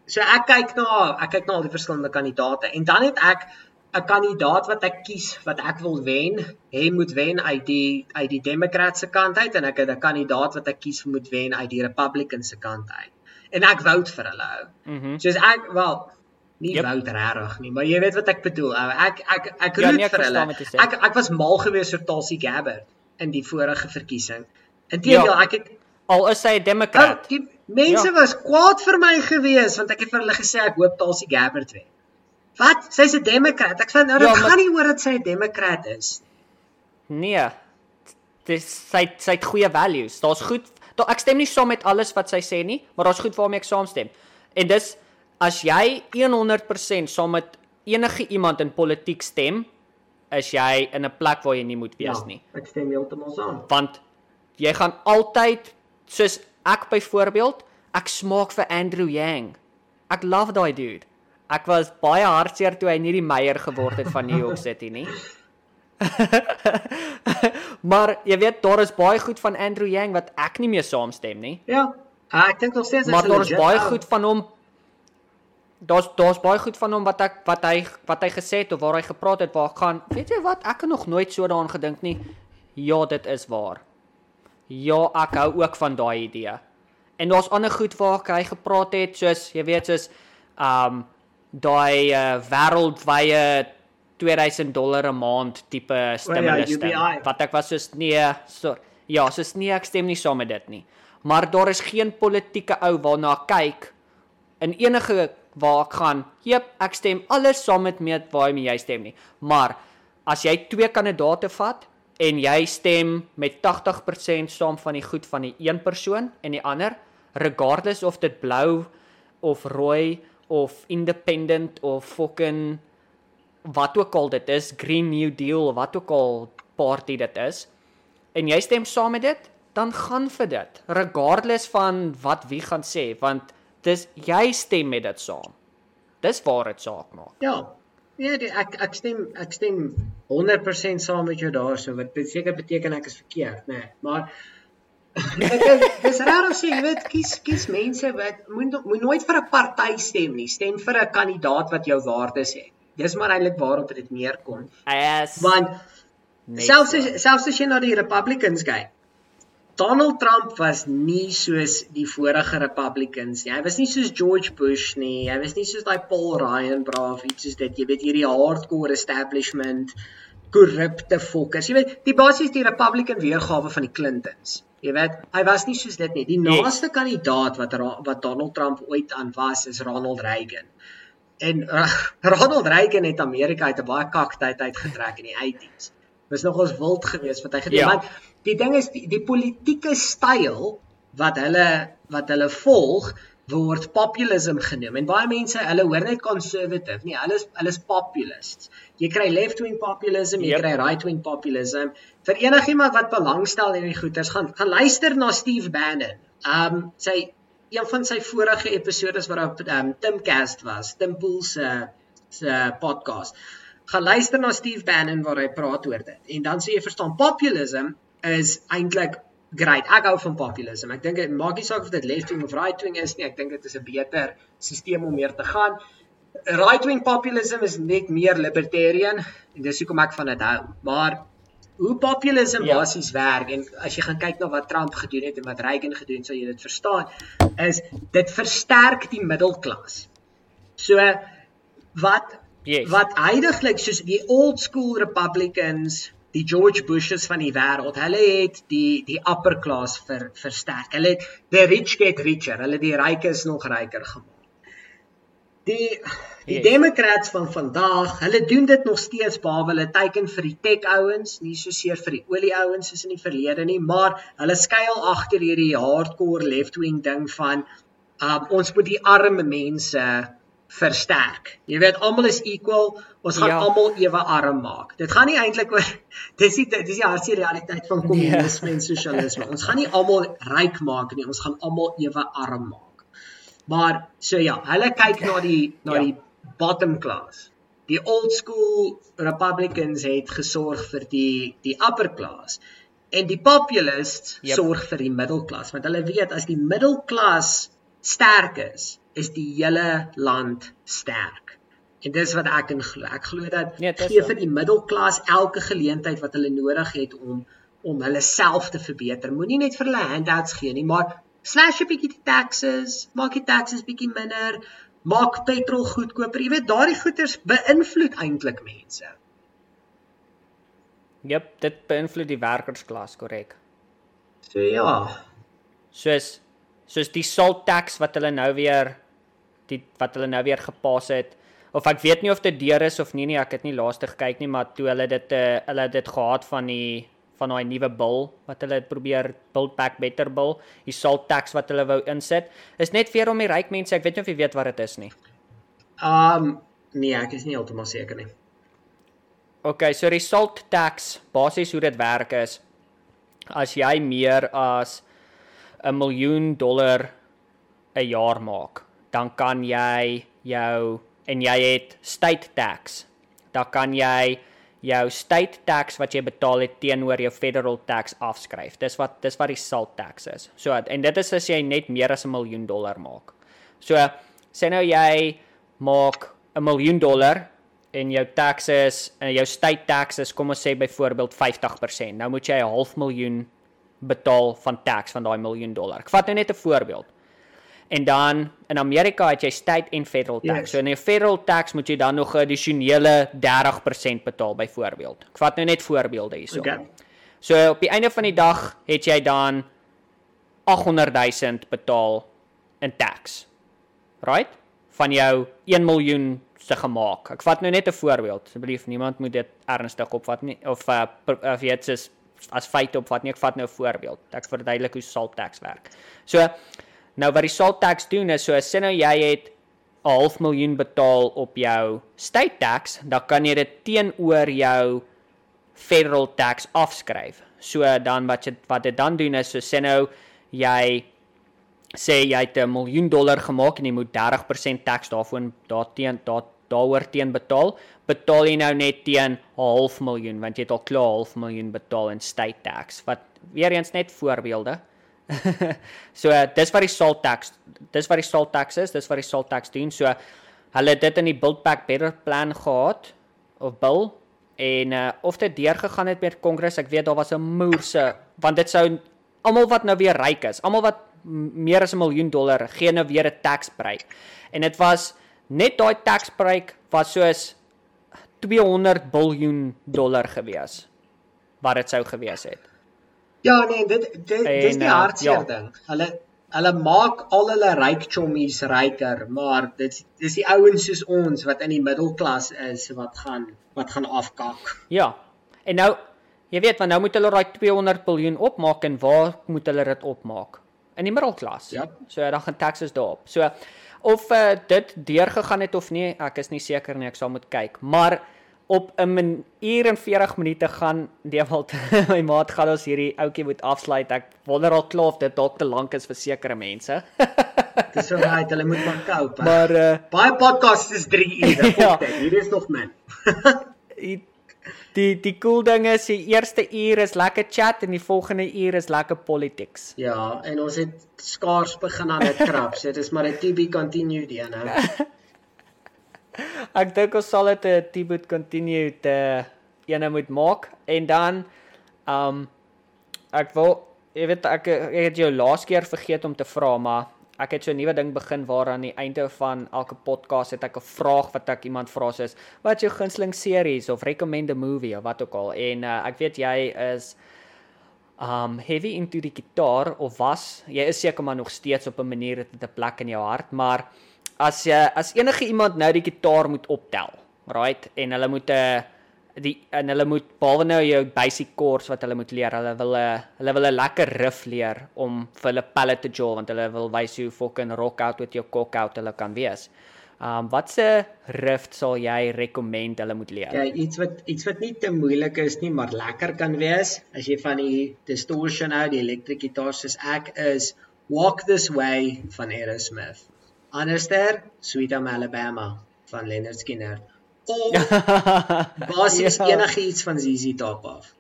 so ek kyk na ek kyk na al die verskillende kandidaate en dan het ek 'n kandidaat wat ek kies wat ek wil wen. Hy moet wen uit die uit die demokratiese kant uit en ek het 'n kandidaat wat ek kies moet wen uit die republicanse kant uit. En ek vote vir hulle. Mhm. Mm so ek wel nie yep. woud regtig nie, maar jy weet wat ek bedoel. Ek ek ek ja, roep nee, vir hulle. Ek ek was mal gewees vir Tulsi Gabbard in die vorige verkiesing. Inteendeel, ja, ek het al is sy 'n demokrat. Oh, die mense ja. was kwaad vir my gewees want ek het vir hulle gesê ek hoop Tulsi Gabbard wen. Wat? Sy's 'n demokrat. Ek sê nou dit ja, gaan nie oor dat sy 'n demokrat is. Nee. Dis sy sy het goeie values. Daar's goed. Daar ek stem nie saam met alles wat sy sê nie, maar daar's goed waarmee ek saamstem. En dis as jy 100% saam met enige iemand in politiek stem, is jy in 'n plek waar jy nie moet wees ja, nie. Ek stem heeltemal saam. Want jy gaan altyd soos ek byvoorbeeld, ek smaak vir Andrew Yang. Ek love daai dude. Ek was baie hartseer toe hy nie die meier geword het van New York City nie. maar jy weet daar is baie goed van Andrew Yang wat ek nie mee saamstem nie. Ja. Ek dink nog steeds Maar daar is baie goed van hom daar's daar's baie goed van hom wat ek wat hy wat hy gesê het of waar hy gepraat het waar gaan weet jy wat ek het nog nooit so daaraan gedink nie ja dit is waar ja ek hou ook van daai idee en daar's ander goed waar hy gepraat het soos jy weet soos um daai uh, wêreldwye 2000 dollar 'n maand tipe stimulus oh, ja, wat ek was soos nee so ja soos nee ek stem nie saam met dit nie. Maar daar is geen politieke ou waarna kyk in enige waar ek gaan, "Jep, ek stem alles saam met my waarmee jy stem nie." Maar as jy twee kandidaate vat en jy stem met 80% saam van die goed van die een persoon en die ander, regardless of dit blou of rooi of independent of fucking wat ook al dit is, Green New Deal of wat ook al party dit is, en jy stem saam met dit, dan gaan vir dit, regardless van wat wie gaan sê, want dis jy stem met dit saam. Dis waar dit saak maak. Ja. Ja, die, ek ek stem ek stem 100% saam met jou daarso. Wat seker beteken ek is verkeerd, nê. Nee, maar is dis rarig sê, jy weet, kies kies mense wat moet moet nooit vir 'n party stem nie. Stem vir 'n kandidaat wat jou waardes het. Dis maar eintlik waarop dit neerkom. Yes. Want selfs as, selfs as jy na die Republicans kyk, Donald Trump was nie soos die vorige Republicans nie. Hy was nie soos George Bush nie. Hy was nie soos daai Paul Ryan braaf iets soos dit. Jy weet hierdie hardcore establishment korrupte fokkers. Jy weet, die basies die Republican weergawe van die Clintons. Jy weet, hy was nie soos dit nie. Die naaste kandidaat wat wat Donald Trump ooit aan was is Ronald Reagan. En uh, Ronald Reagan het Amerika uit 'n baie kaktyd uitgetrek in die 80s. Was nogals wild geweest wat hy gedoen het. Ja. Die ding is die, die politieke styl wat hulle wat hulle volg word populism genoem. En baie mense, hulle hoor net conservative. Nee, hulle is hulle is populists. Jy kry left-wing populism, jy yep. kry right-wing populism. Vir enigiemand wat belangstel in die goeters, gaan gaan luister na Steve Bannon. Um sy een van sy vorige episodes waar op um, Tim Cast was, Tim Pool se se podcast. Gaan luister na Steve Bannon waar hy praat oor dit. En dan sê jy verstaan populism is eintlik great. Ek hou van populism. Ek dink dit maak nie saak of dit left wing of right wing is nie. Ek dink dit is 'n beter stelsel om meer te gaan. Right wing populism is net meer libertarian en dis hoekom ek van dit hou. Maar hoe populisme ja. basies werk en as jy gaan kyk na wat Trump gedoen het en wat Reagan gedoen het, sal jy dit verstaan, is dit versterk die middelklas. So wat yes. wat heidaglik soos die old school Republicans, die George Bushes van die wêreld, hulle het die die upper class ver, versterk. Hulle het the rich get richer, hulle die rykes nog ryker gemaak. Die die yes. Democrats van vandag, hulle doen dit nog steeds behalwe hulle teiken vir die tech ouens, nie so seer vir die olie ouens soos in die verlede nie, maar hulle skuil agter hierdie hardcore left-wing ding van um, ons moet die arme mense versterk. Jy weet almal is equal, ons gaan ja. almal ewe arm maak. Dit gaan nie eintlik oor dis die dis die hartse realiteit van kommunisme nee. en sosialisme. Ons gaan nie almal ryk maak nie, ons gaan almal ewe arm maak. Maar so ja, hulle kyk na die na ja. die bottom class. Die old school Republicans het gesorg vir die die upper class en die populists yep. sorg vir die middelklas want hulle weet as die middelklas sterk is, is die hele land sterk. En dis wat ek in glo. Ek glo dat nee, gee vir die middelklas elke geleentheid wat hulle nodig het om om hulle self te verbeter. Moenie net vir hulle handouts gee nie, maar slash 'n bietjie die taxes, maak die taxes bietjie minder, maak petrol goedkoper. Jy weet, daardie goeders beïnvloed eintlik mense. Jep, dit beïnvloed die werkersklas, korrek. So ja. Soos soos die salt tax wat hulle nou weer die wat hulle nou weer gepas het of ek weet nie of dit deur is of nie nie ek het nie laaste gekyk nie maar toe hulle dit uh, hulle dit gehad van die van daai nuwe bil wat hulle probeer build back better bil, die salt tax wat hulle wou insit, is net vir om die ryk mense, ek weet nie of jy weet wat dit is nie. Um nee, ek is nie heeltemal seker nie. OK, so die salt tax, basies hoe dit werk is as jy meer as 'n miljoen dollar 'n jaar maak, dan kan jy jou en jy het state tax, dan kan jy jou state tax wat jy betaal het teenoor jou federal tax afskryf. Dis wat dis wat die salt tax is. So en dit is as jy net meer as 'n miljoen dollar maak. So sê nou jy maak 'n miljoen dollar en jou taxes en jou state taxes kom ons sê byvoorbeeld 50%. Nou moet jy 'n half miljoen betaal van tax van daai miljoen dollar. Ek vat nou net 'n voorbeeld. En dan in Amerika het jy state en federal tax. Yes. So in 'n federal tax moet jy dan nog 'n addisionele 30% betaal byvoorbeeld. Ek vat nou net voorbeelde hierso. Okay. So op die einde van die dag het jy dan 800 000 betaal in tax. Right? Van jou 1 miljoen se gemaak. Ek vat nou net 'n voorbeeld. Asseblief niemand moet dit ernstig opvat nie of uh, of jy dit as feit opvat nie. Ek vat nou 'n voorbeeld. Ek verduidelik hoe salt tax werk. So Nou wat die salt tax doen is so as sien nou jy het 'n half miljoen betaal op jou state tax, dan kan jy dit teenoor jou federal tax afskryf. So dan wat jy wat dit dan doen is so sê nou jy sê jy het 'n miljoen dollar gemaak en jy moet 30% tax daarvoor daarteen daar daaroor teen betaal, betaal jy nou net teen 'n half miljoen want jy het al klaar half miljoen betaal in state tax. Wat weer eens net voorbeelde. so dis wat die salt tax, dis wat die salt tax is, dis wat die salt tax doen. So hulle het dit in die Build Back Better plan gehad of bill en uh, of dit deurgegaan het met Kongres, ek weet daar was 'n moerse want dit sou almal wat nou weer ryk is, almal wat meer as 'n miljoen dollar gee nou weer 'n tax break. En dit was net daai tax break was soos 200 biljoen dollar gewees wat dit sou gewees het. Ja nee, dit dit dis die En, uh, hartseer ja. ding. Hulle hulle maak al hulle ryk chommies ryker, maar dit dis die ouens soos ons wat in die middelklas is wat gaan wat gaan afkak. Ja. En nou jy weet want nou moet hulle daai 200 biljoen opmaak en waar moet hulle dit opmaak? In die middelklas. Ja. So dan gaan taxes daarop. So of uh, dit deurgegaan het of nie, ek is nie seker nie, ek sal moet kyk. Maar op 'n uur en 40 minute gaan Dewald my maat gaan ons hierdie ouetjie moet afsluit. Ek wonder al klaar of dit dalk te lank is vir sekere mense. Dis so right, hulle moet maar cope. maar uh Baie podcasts is 3 ure. Ja. Hier is nog min. die die die cool ding is die eerste uur is lekker chat en die volgende uur is lekker politics. Ja, en ons het skaars begin aan dit krap. So dis maar 'n to be continued een nou. Ek dink ons sal dit 'n Tibet continue te ene moet maak. En dan um ek wil jy weet ek, ek het jou laas keer vergeet om te vra maar ek het so 'n nuwe ding begin waar aan die einde van elke podcast het ek 'n vraag wat ek iemand vra soos wat is jou gunsteling series of recommend a movie of wat ook al? En uh, ek weet jy is um heavy into die gitaar of was. Jy is seker maar nog steeds op 'n manier dit 'n plek in jou hart maar as jy as enige iemand nou die gitaar moet optel right en hulle moet 'n uh, die en hulle moet behalwe nou jou basic chords wat hulle moet leer hulle wil 'n hulle wil 'n lekker riff leer om vir hulle palette te jaw want hulle wil wys hoe fucking rock out met jou cock out hulle kan wees. Um watse riff sal jy recommend hulle moet leer? Ja, iets wat iets wat nie te moeilik is nie, maar lekker kan wees. As jy van die distortion hou, die electric guitar soos ek is, Walk This Way van Aerosmith. Anderster, Sweet Home Alabama van Leonard Skinner. Of basies Ja. enigiets van ZZ Top af.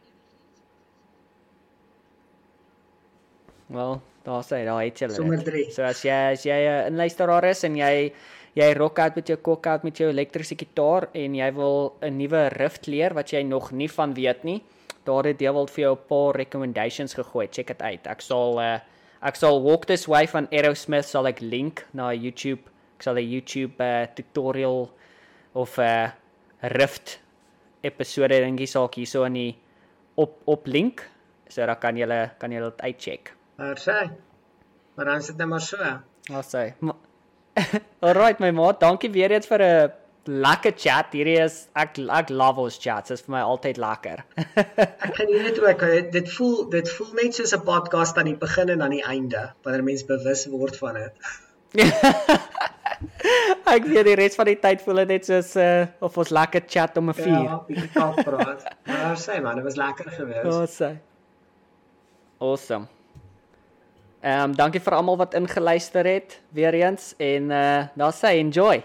Wel, daar sê daar het jy dit. drie. So as jy as jy 'n inluisteraar is en jy jy rock out met jou cock out met jou elektriese gitaar en jy wil 'n nuwe riff leer wat jy nog nie van weet nie, daar het Dewald vir jou 'n paar recommendations gegooi. Check dit uit. Ek sal uh, ek sal Walk This Way van Aerosmith sal ek link na YouTube. Ek sal 'n YouTube uh, tutorial of 'n uh, rift episode dingetjie sal ek hierso in die op op link. So dan kan jy kan jy dit uitcheck. Maar sê. Maar dan sit dit maar so. I'll say. Alright my maat, dankie weer eens vir 'n lekker chat. Hierdie is ek ek love ons chats. Dit is vir my altyd lekker. Ek kan hierdie ook dit- dit voel dit voel net soos 'n podcast aan die begin en aan die einde wanneer mens bewus word van dit. ek weet die res van die tyd voel dit net soos uh, of ons lekker chat om 'n vuur. Ja, bietjie kak praat. Maar sê man, dit was lekker geweest. Awesome. Awesome. Ehm um, dankie vir almal wat ingeluister het weer eens en uh daar sê enjoy.